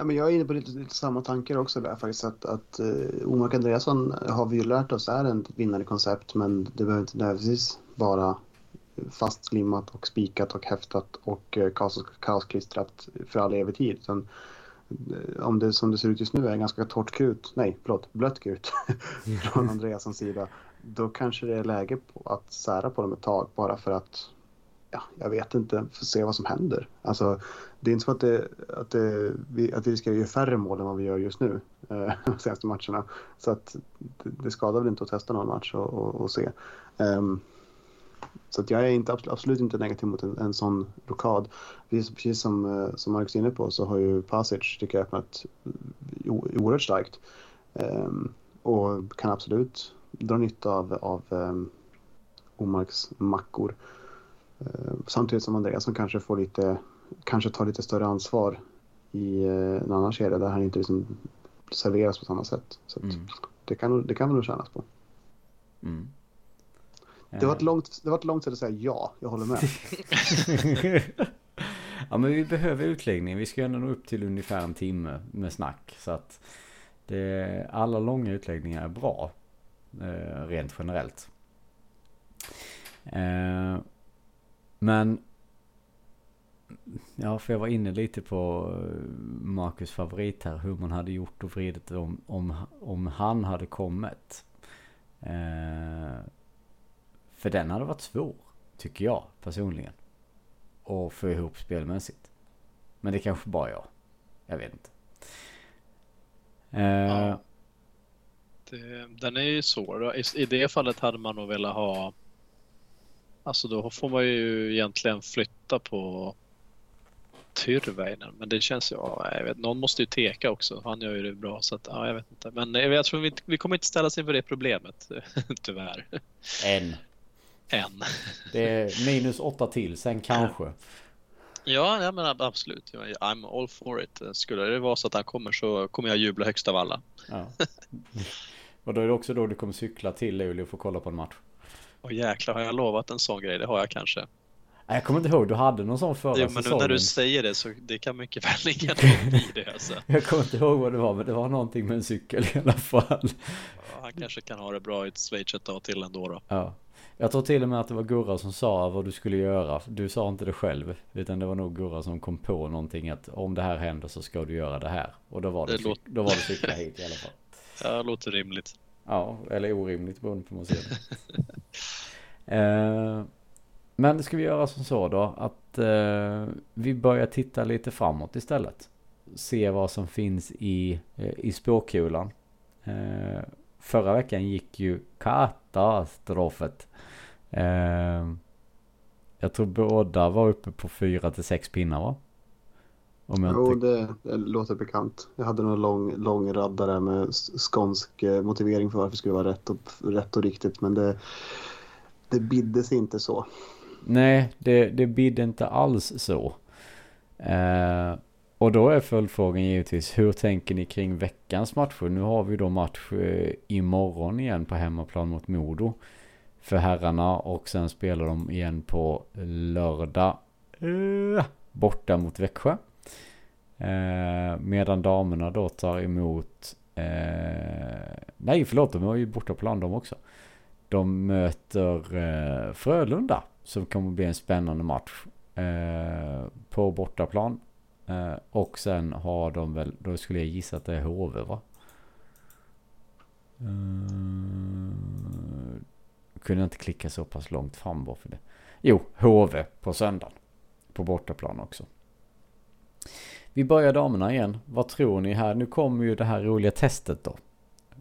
Ja, men jag är inne på lite, lite samma tankar också där faktiskt. Att, att uh, Omark Andreasson har vi ju lärt oss är en vinnande koncept men det behöver inte nödvändigtvis vara fastlimmat och spikat och häftat och uh, kaos, kaosklistrat för all evig tid. Utan, eh, om det som det ser ut just nu är ganska torrt krut, nej förlåt, blött krut från Andreassons sida. Då kanske det är läge på att sära på dem ett tag bara för att ja, jag vet inte, får se vad som händer. Alltså, det är inte så att, det, att, det, vi, att vi ska göra färre mål än vad vi gör just nu eh, de senaste matcherna. Så att det, det skadar väl inte att testa någon match och, och, och se. Um, så att jag är inte, absolut inte negativ mot en, en sån rockad. Precis, precis som, eh, som Marcus är inne på så har ju Pasic tycker jag öppnat oerhört starkt. Um, och kan absolut dra nytta av, av um, Omarks mackor. Eh, Samtidigt som Andreas som kanske får lite, kanske tar lite större ansvar i eh, en annan kedja där han inte liksom serveras på samma sätt. Så Mm. det, kan, det kan vi nog tjänas på. Mm. Det var, ett långt, det var ett långt sätt att säga ja, jag håller med. ja men vi behöver utläggning. Vi ska ändå nå upp till ungefär en timme med snack. Så att det, alla långa utläggningar är bra. Eh, rent generellt. Men Ja, för jag var inne lite på eh, Marcus favorit här. Hur man hade gjort och vridit om, om, om han hade kommit. Eh, för den hade varit svår, tycker jag personligen. Och få ihop spelmässigt. Men det kanske bara jag. Jag vet inte. Eh, Ja. Det, den är ju svår. I, I det fallet hade man nog velat ha... Alltså då får man ju egentligen flytta på Tyrväinen, men det känns ju... Ja, jag vet, någon måste ju teka också. Han gör ju det bra så att, ja, jag vet inte. Men jag, jag tror vi, vi kommer inte ställas inför det problemet, tyvärr. En. Än. Det är minus åtta till, sen kanske. Ja, ja men absolut. I'm all for it. Skulle det vara så att han kommer så kommer jag jubla högst av alla. Ja. Och då är det också då du kommer cykla till Luleå för att kolla på en match. Åh jäklar, har jag lovat en sån grej? Det har jag kanske. Jag kommer inte ihåg, du hade någon sån förra jo, men nu när du säger det så det kan mycket väl ligga något i det alltså. Jag kommer inte ihåg vad det var, men det var någonting med en cykel i alla fall. Ja, han kanske kan ha det bra i ett Schweiz ett tag till ändå då. Ja. Jag tror till och med att det var Gurra som sa vad du skulle göra. Du sa inte det själv. Utan det var nog Gurra som kom på någonting att om det här händer så ska du göra det här. Och då var det, det låt... då var det cykla hit i alla fall. Ja, det låter rimligt. Ja, eller orimligt beroende på hur man ser det. eh, men ska vi göra som så då att eh, vi börjar titta lite framåt istället. Se vad som finns i, eh, i spåkulan. Eh, förra veckan gick ju katastrofet. Eh, jag tror båda var uppe på fyra till sex pinnar va? Om jag jo, inte... det, det, låter bekant. Jag hade någon lång, lång radda där med skånsk eh, motivering för varför det skulle vara rätt och, rätt och riktigt. Men det, det biddes inte så. Nej, det, det bidde inte alls så. Eh, och då är följdfrågan givetvis, hur tänker ni kring veckans matcher? Nu har vi då match eh, imorgon igen på hemmaplan mot Modo för herrarna och sen spelar de igen på lördag eh, borta mot Växjö. Eh, medan damerna då tar emot eh, nej förlåt de har ju bortaplan de också. De möter eh, Frölunda som kommer bli en spännande match eh, på bortaplan. Eh, och sen har de väl, då skulle jag gissa att det är HV va? Eh, kunde inte klicka så pass långt fram bara för det. Jo, HV på söndagen. På bortaplan också. Vi börjar damerna igen. Vad tror ni här? Nu kommer ju det här roliga testet då.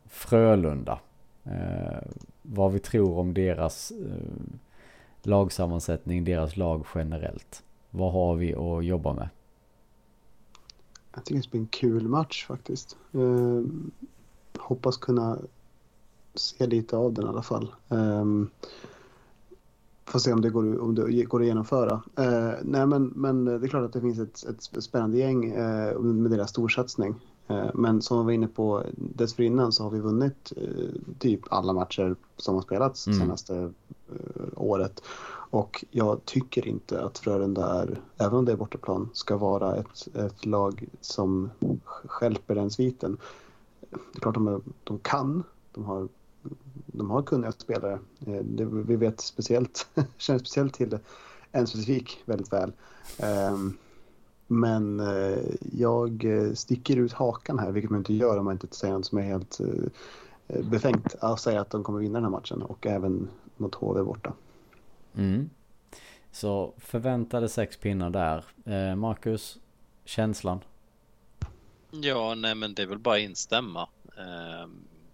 Frölunda. Eh, vad vi tror om deras eh, lagsammansättning, deras lag generellt. Vad har vi att jobba med? Jag tycker det ska bli en kul match faktiskt. Eh, hoppas kunna se lite av den i alla fall. Eh, Får se om det går, om det går att genomföra. Eh, nej men, men det är klart att det finns ett, ett spännande gäng eh, med deras storsatsning. Eh, men som vi var inne på dessförinnan så har vi vunnit eh, typ alla matcher som har spelats mm. senaste eh, året. Och jag tycker inte att Frölunda är, även om det är bortaplan, ska vara ett, ett lag som skälper den sviten. Det är klart de, de kan, de har de har kunniga spelare. Eh, det, vi vet speciellt, känner speciellt till en specifik väldigt väl. Ehm, men eh, jag sticker ut hakan här, vilket man inte gör om man inte säger något som är helt eh, befängt. Att säga att de kommer vinna den här matchen och även mot HV borta. Mm. Så förväntade sex pinnar där. Marcus, känslan? Ja, nej men det är väl bara instämma.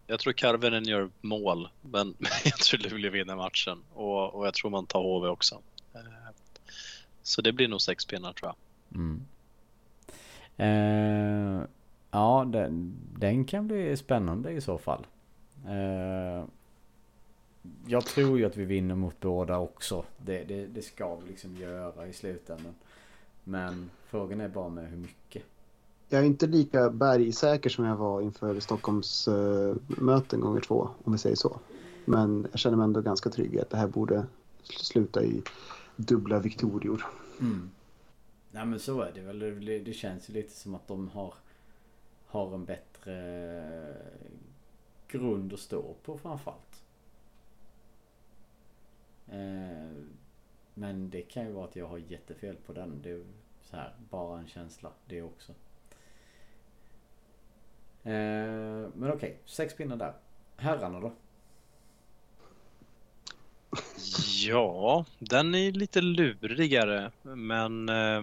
Jag tror Karvinen gör mål, men jag tror Luleå vinner matchen och, och jag tror man tar HV också. Eh, så det blir nog sex pinnar tror jag. Mm. Eh, ja, den, den, kan bli spännande i så fall. Eh, jag tror ju att vi vinner mot båda också. Det, det, det ska vi liksom göra i slutändan. Men frågan är bara med hur mycket jag är inte lika bergsäker som jag var inför Stockholms uh, möten gånger två, om vi säger så. Men jag känner mig ändå ganska trygg i att det här borde sluta i dubbla viktorior. Mm. Nej men så är det väl. Det, det känns ju lite som att de har, har en bättre eh, grund att stå på framförallt. Eh, men det kan ju vara att jag har jättefel på den. Det är så här, bara en känsla det också. Eh, men okej, okay, sex pinnar där. Herrarna då? Ja, den är lite lurigare men eh,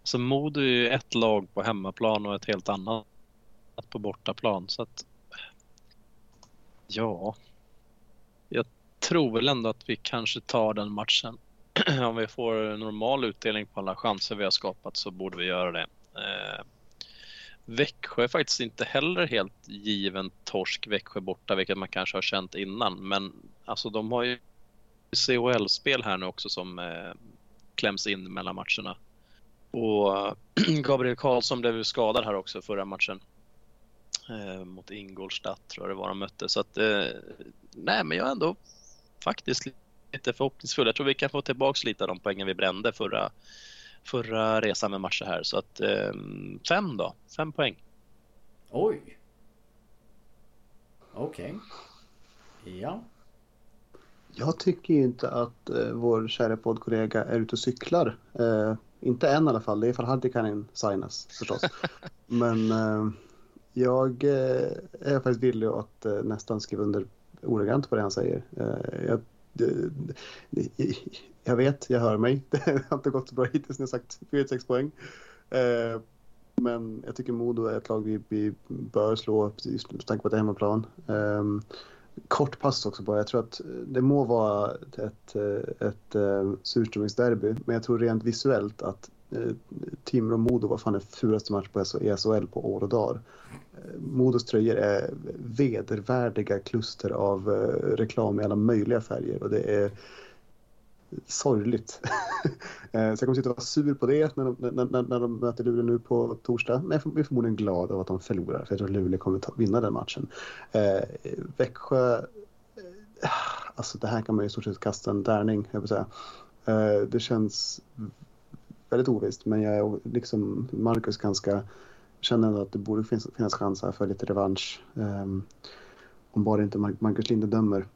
alltså Modo är ju ett lag på hemmaplan och ett helt annat på bortaplan så att ja, jag tror väl ändå att vi kanske tar den matchen om vi får normal utdelning på alla chanser vi har skapat så borde vi göra det. Eh, Växjö är faktiskt inte heller helt given torsk Växjö borta, vilket man kanske har känt innan. Men alltså de har ju CHL-spel här nu också som eh, kläms in mellan matcherna. Och Gabriel Karlsson blev ju skadad här också förra matchen. Eh, mot Ingolstadt tror jag det var de mötte. Så att, eh, nej men jag är ändå faktiskt lite förhoppningsfull. Jag tror vi kan få tillbaks lite av de poängen vi brände förra, förra resan med matcher här. Så att eh, fem då, fem poäng. Oj. Okej. Ja. Jag tycker ju inte att eh, vår kära poddkollega är ute och cyklar. Eh, inte än i alla fall. Det är ifall Haddikainen signas förstås. Men eh, jag eh, är faktiskt villig att eh, nästan skriva under ordagrant på det han säger. Eh, jag, det- jag vet, jag hör mig. Det har inte gått så bra hittills när jag sagt 4-6 poäng. Eh, men jag tycker Modo är ett lag vi, vi bör slå just med tanke på att det är hemmaplan. Ehm, kort pass också bara. Jag tror att det må vara ett, ett, eh, ett surströmmingsderby, men jag tror rent visuellt att eh, Timrå och Modo var fan den fulaste match på SHL, i SHL på år och dagar. Eh, Modos tröjor är vedervärdiga kluster av reklam i alla möjliga färger och det är sorgligt. Eh, så jag kommer sitta och vara sur på det när de, när, när, när de möter Luleå nu på torsdag. Men jag är förmodligen glad av att de förlorar för jag tror Luleå kommer ta, vinna den matchen. Eh, Växjö, eh, alltså det här kan man ju i stort sett kasta en tärning, jag vill säga. Eh, det känns väldigt ovisst men jag är liksom Marcus ganska känner ändå att det borde finnas, finnas chans här för lite revansch. Eh, om bara inte Marcus Linde dömer.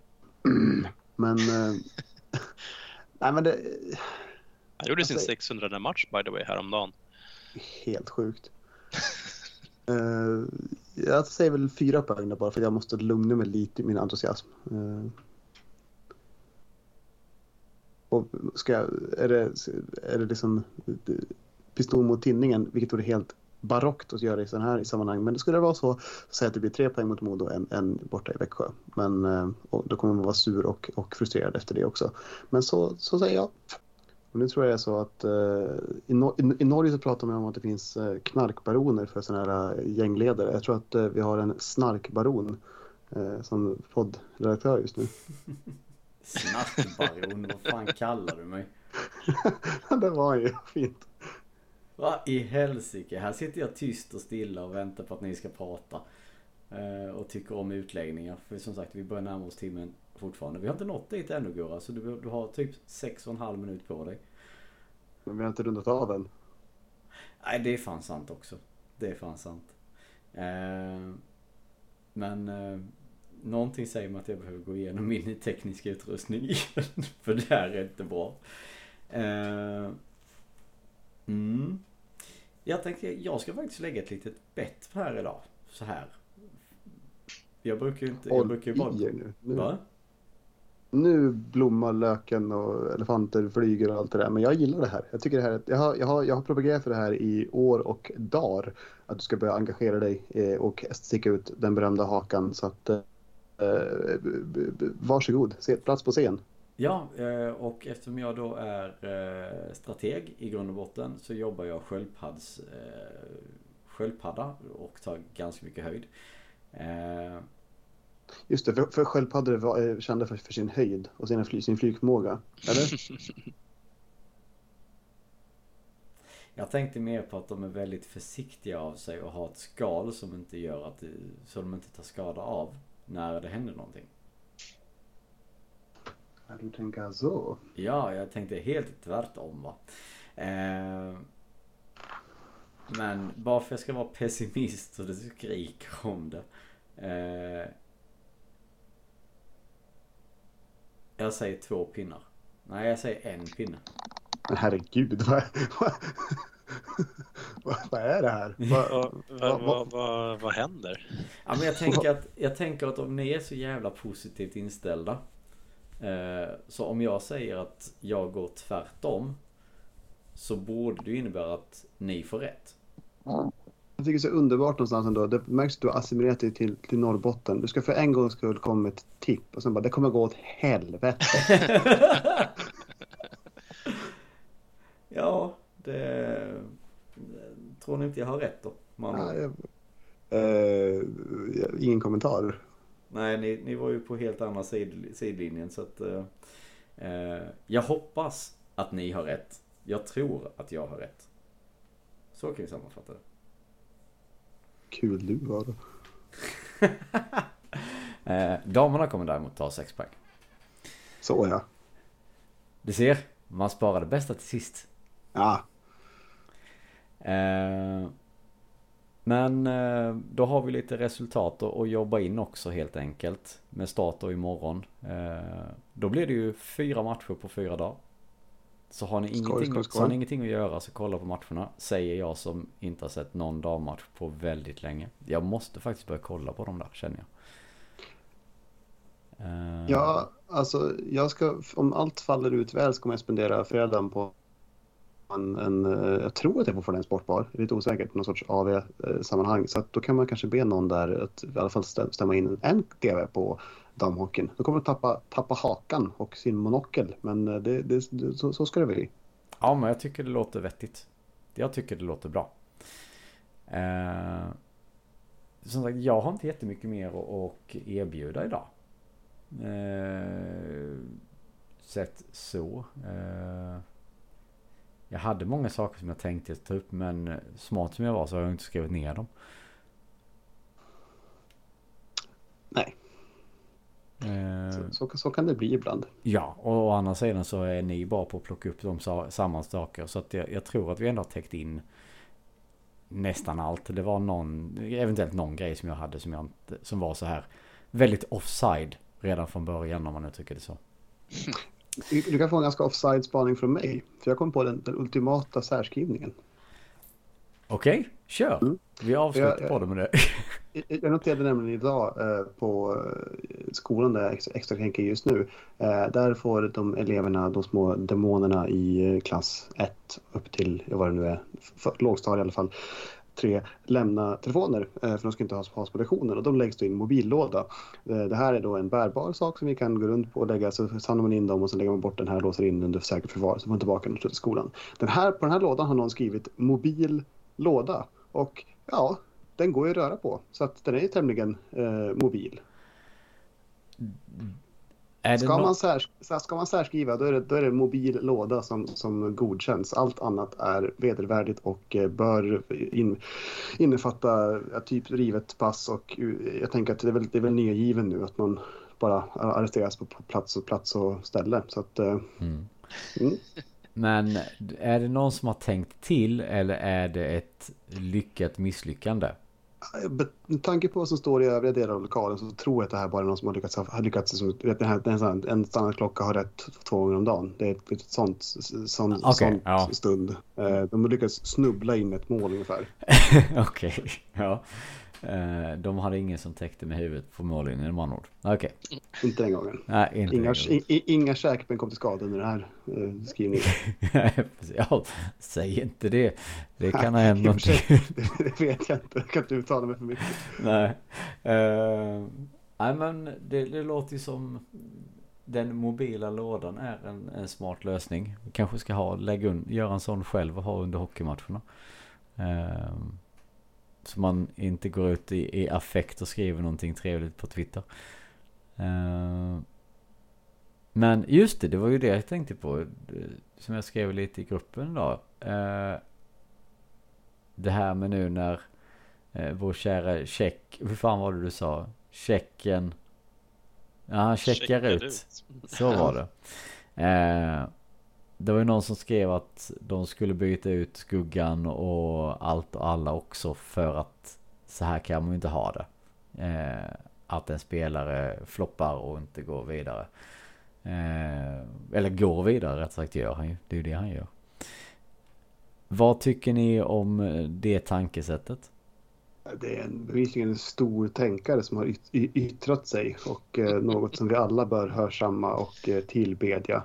men eh, Nej men det Han gjorde sin Alltså- 600 match by the way häromdagen. är helt sjukt. Eh, jag säger väl fyra poäng där bara för jag måste lugna mig lite i min entusiasm. Eh, och ska jag, är, det, är det liksom pistol mot tinningen, vilket vore helt barockt att göra i sådana här i sammanhang. Men det skulle det vara så, säg att det blir tre poäng mot Modo och en, en borta i Växjö. Men eh, då kommer man vara sur och, och frustrerad efter det också. Men så, så säger jag. Och nu tror jag det är så att eh, i, Nor- i, Norge så pratar man om att det finns eh, knarkbaroner för sådana här eh, gängledare. Jag tror att eh, vi har en snarkbaron eh, som poddredaktör just nu. Snackbaron, vad fan kallar du mig? det var ju fint. Va i helsike? Här sitter jag tyst och stilla och väntar på att ni ska prata. Eh, och tycker om utläggningar. För som sagt, vi börjar närma oss timmen fortfarande. Vi har inte nått dit ännu Gurra, så du, du har typ sex och en halv minut på dig. Men vi har inte rundat av än. Nej, det är fan sant också. Det är fan sant. Eh, men eh, någonting säger mig att jag behöver gå igenom min tekniska utrustning igen. För det här är inte bra. Eh, mm. Jag tänkte, jag ska faktiskt lägga ett litet bett här idag. Så här. Jag brukar ju inte, jag Håll brukar ju bara... nu. Nu, Va? nu blommar löken och elefanter flyger och allt det där. Men jag gillar det här. Jag, tycker det här jag, har, jag, har, jag har propagerat för det här i år och dagar. Att du ska börja engagera dig eh, och sticka ut den berömda hakan. Så att, eh, eh, b- varsågod, se plats på scen. Ja, eh, och eftersom jag då är eh, strateg i grund och botten så jobbar jag sköldpadds, eh, sköldpadda och tar ganska mycket höjd. Just det, för, för sköldpaddor är kända för, för sin höjd och sin, fly, sin flygförmåga. Eller? Jag tänkte mer på att de är väldigt försiktiga av sig och har ett skal som inte gör att så de inte tar skada av när det händer någonting. Ja, du tänker så. Ja, jag tänkte helt tvärtom va. Eh, men bara för att jag ska vara pessimist så det skriker om det. Eh, jag säger två pinnar. Nej, jag säger en pinne. Men herregud, vad, vad, vad, vad är det här? Vad, Vad, vad, vad, vad, vad händer? Ja, men jag tänker att, jag tänker att om ni är så jävla positivt inställda. Eh, så om jag säger att jag går tvärtom så borde det innebära att ni får rätt. Jag tycker det är så underbart någonstans ändå. Det märks att du har assimilerat dig till, till Norrbotten. Du ska för en gångs skull komma med ett tipp och sen bara det kommer gå åt helvete. ja, det... Tror ni inte jag har rätt då? Man... Ja, jag... Uh, ingen kommentar. Nej, ni, ni var ju på helt andra sid, sidlinjen så att... Eh, eh, jag hoppas att ni har rätt. Jag tror att jag har rätt. Så kan vi sammanfatta det. Kul du då. Eh, damerna kommer däremot ta sexpack. Så ja. Du ser, man sparar det bästa till sist. Ja, Eh, men eh, då har vi lite resultat att jobba in också helt enkelt. Med start då imorgon. Eh, då blir det ju fyra matcher på fyra dagar. Så har ni, Skoj, ingenting, skoj, skoj. Så har ni ingenting att göra så kolla på matcherna. Säger jag som inte har sett någon dammatch på väldigt länge. Jag måste faktiskt börja kolla på dem där känner jag. Eh, ja, alltså jag ska, om allt faller ut väl så kommer jag spendera fredagen på en, en eh, jag tror att det är fortfarande en sportbar, det är lite osäkert, någon sorts AV-sammanhang. Så att då kan man kanske be någon där att i alla fall stämma in en TV på damhockeyn. Då kommer de tappa, tappa hakan och sin monokel, men eh, det, det, så, så ska det bli. Ja, men jag tycker det låter vettigt. Jag tycker det låter bra. Eh, som sagt, jag har inte jättemycket mer att, att erbjuda idag. Eh, sett så. Eh, jag hade många saker som jag tänkte ta upp men smart som jag var så har jag inte skrivit ner dem. Nej. Eh, Så, så, så kan det bli ibland. Ja, och å andra sidan så är ni bra på att plocka upp de sa- samma saker. Så att jag, jag tror att vi ändå har täckt in nästan allt. Det var någon, eventuellt någon grej som jag hade som, jag inte, som var så här väldigt offside redan från början om man uttrycker det så. Du, kan få en ganska offside spaning från mig, för jag kom på den, den ultimata särskrivningen. Okej, kör! Mm. Vi avslutar på det med det. Jag noterade nämligen idag eh, på eh, skolan där jag extra, extra tänker just nu. Eh, där får de eleverna, de små demonerna i klass 1 upp till, vad det nu är, för, lågstadie i alla fall, tre lämna telefoner eh, för de ska inte ha has på lektionen och de läggs då i en mobillåda. Eh, det här är då en bärbar sak som vi kan gå runt på och lägga så samlar man in dem och så lägger man bort den här och låser in den under säkert förvar så får man tillbaka den till skolan. Den här, på den här lådan har någon skrivit mobil låda och ja, den går ju att röra på. Så att den är ju tämligen eh, mobil. Är Ska man, här, ska man särskriva då är det, då är det mobil låda som, som godkänns. Allt annat är vedervärdigt och eh, bör in, innefatta typ rivet pass och eh, jag tänker att det är väl, det är väl nedgiven nu att man bara arresteras på på plats och plats och ställe. Så att, eh, Mm. mm. Men är det någon som har tänkt till eller är det ett lyckat misslyckande? Med tanke på vad som står i övriga delar av lokalen så tror jag att det här bara är någon som har lyckats, har lyckats som, vet, den här, här, en standardklocka har rätt två gånger om dagen. Det är ett, ett sånt, sån, Okej, sånt ja. stund. Eh, De har lyckats snubbla in ett mål ungefär. Okej, ja. Eh, De hade ingen som täckte med huvudet på mållinjen med andra ord. Okej. Inte den gången. Nej, inte Inga, inga käkben kom till skada under den här eh, skrivningen. ja, säg inte det. Det kan ha hänt någonting. det, vet jag inte. Jag kan inte uttala mig för mycket. Nej. Eh, nej men det, det låter ju som den mobila lådan är en, en smart lösning. Vi kanske ska ha, lägga un, göra en sån själv och ha under hockeymatcherna. Eh, så man inte går ut i, i affekt och skriver någonting trevligt på Twitter. Eh, men just det, det var ju det jag tänkte på. Det- Som jag skrev lite i gruppen idag. Eh, det här med nu när eh, vår kära Tjeck, hur fan var det du sa? Tjecken. Ja, han checkar ut. Så var det. Det var ju någon som skrev att de skulle byta ut skuggan och allt och alla också för att så här kan man ju inte ha det. Eh, att en spelare floppar och inte går vidare. Eh, eller går vidare rätt sagt gör han ju. Det är ju det han gör. Vad tycker ni om det tankesättet? Det är en, bevisligen en stor tänkare som har yt, yttrat sig och eh, något som vi alla bör hörsamma och eh, tillbedja.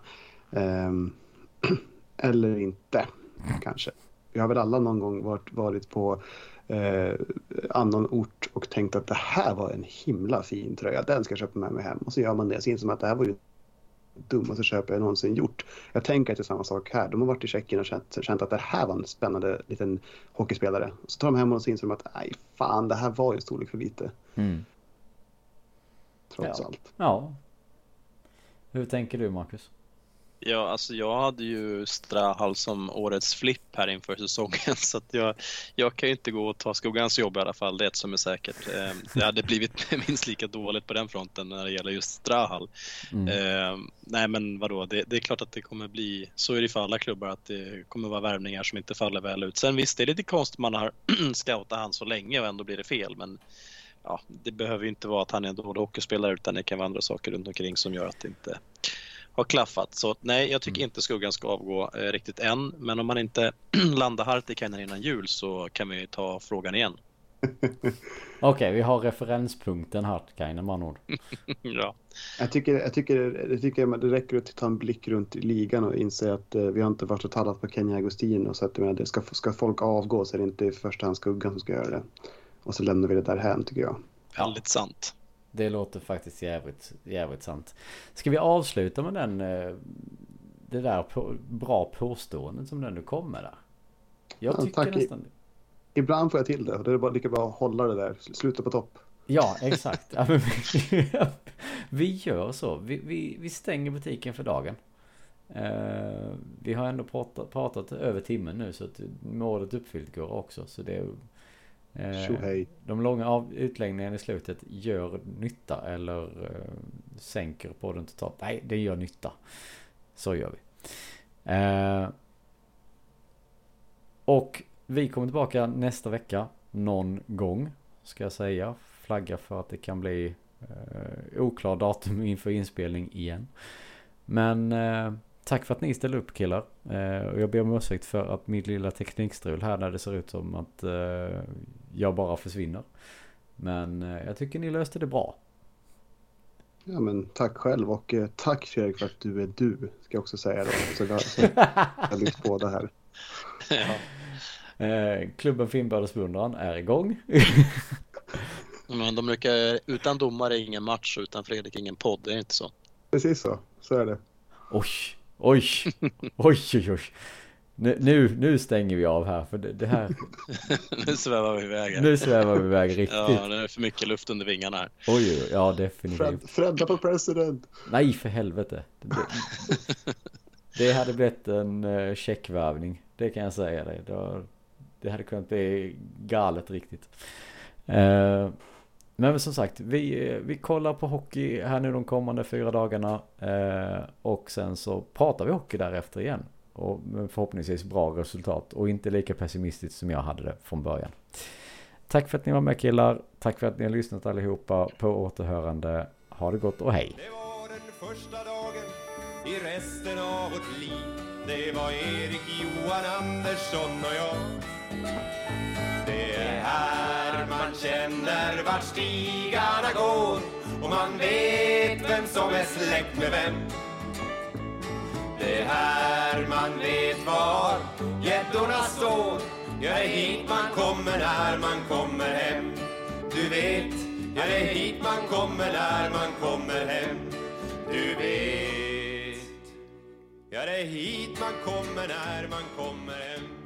Ehm, eller inte, kanske. Vi har väl alla någon gång varit, varit på eh, annan ort och tänkt att det här var en himla fin tröja. Den ska jag köpa med mig hem. Och så gör man det. Så inser man att det här var ju dummaste köp jag någonsin gjort. Jag tänker att det är samma sak här. De har varit i Tjeckien och känt, känt att det här var en spännande liten hockeyspelare. Så tar de hem och så inser de att nej fan, det här var ju storlek för lite. Mm. Trots Ja. allt. Ja. Hur tänker du Marcus? Ja, alltså jag hade ju Strahal som årets flipp här inför säsongen så jag, jag kan ju inte gå och ta skuggans jobb i alla fall, det är ett som är säkert. Eh, Det hade blivit minst lika dåligt på den fronten när det gäller just Strahal. Mm. Eh, nej men vadå, det, det är klart att det kommer bli, så är det för alla klubbar, att det kommer vara värvningar som inte faller väl ut. Sen visst, det är lite konstigt man har scoutat han så länge och ändå blir det fel, men ja, det behöver ju inte vara att han är en dålig hockeyspelare utan det kan vara andra saker runt omkring som gör att det inte har klaffat. Så nej, jag tycker inte skuggan ska avgå eh, riktigt än, men om man inte landar Hartikainen innan jul så kan vi ju ta frågan igen. Okej, vi har referenspunkten Hartkainen med ord. ja. Jag tycker, jag tycker, jag tycker att det räcker att ta en blick runt i ligan och inse att eh, vi har inte varit och tallat på Kenya Agostino. Så att, menar, det ska, ska folk avgå så är det inte i första hand skuggan som ska göra det. Och så lämnar vi det där hem tycker jag. Väldigt sant. Det låter faktiskt jävligt, jävligt sant. Ska vi avsluta med den, eh, det där på, bra påståendet som den nu kom med där? Jag Ja, tycker tack. nästan Ibland får jag till det det är bara lika bra att hålla det där. Sluta på topp. Ja, exakt. Ja, vi, vi gör så. Vi, vi, vi stänger butiken för dagen. Eh, vi har ändå pratat, pratat över timmen nu så att målet uppfyllt går också. Så det är, eh, de långa av, utläggningarna i slutet gör nytta eller eh, sänker på den totalt. Nej, det gör nytta. Så gör vi. Eh, och vi kommer tillbaka nästa vecka. Någon gång ska jag säga. Flagga för att det kan bli eh, oklar datum inför inspelning igen. Men eh, tack för att ni ställde upp killar. Eh, och jag ber om ursäkt för att mitt lilla teknikstrul här när det ser ut som att eh, jag bara försvinner. Men eh, jag tycker ni löste det bra. Ja, men tack själv och eh, tack Fredrik för att du är du. Ska jag också säga då. Så jag, så jag lyft båda här. ja. Eh, klubben Finnbördesbeundran är igång. Men de brukar, utan domare ingen match och utan Fredrik ingen podd, det är inte så? Precis så. Så är det. Oj, oj, oj, oj, oj. Nu, nu, nu stänger vi av här för det, det här, nu svävar vi iväg här. nu svävar vi iväg riktigt. Ja, det är för mycket luft under vingarna här. Oj, ja definitivt. Fredda på president. Nej, för helvete. Det, det hade blivit en uh, checkvärvning. Det kan jag säga dig. Det, det hade kunnat bli galet riktigt. Eh, men som sagt, vi, eh, vi kollar på hockey här nu de kommande fyra dagarna. eh, och sen så pratar vi hockey därefter igen. Och förhoppningsvis bra resultat. Och inte lika pessimistiskt som jag hade det från början. Tack för att ni var med killar. Tack för att ni har lyssnat allihopa. På återhörande. Ha det gott och hej. Det var den första dagen i resten av vårt liv Det var Erik, Johan, Andersson och jag Det är här man känner vart stigarna går och man vet vem som är släkt med vem det är här man vet var gäddorna står. Ja, det är hit man kommer när man kommer hem. Du vet, ja det är hit man kommer när man kommer hem. Du vet Ja, det är hit man kommer när man kommer hem.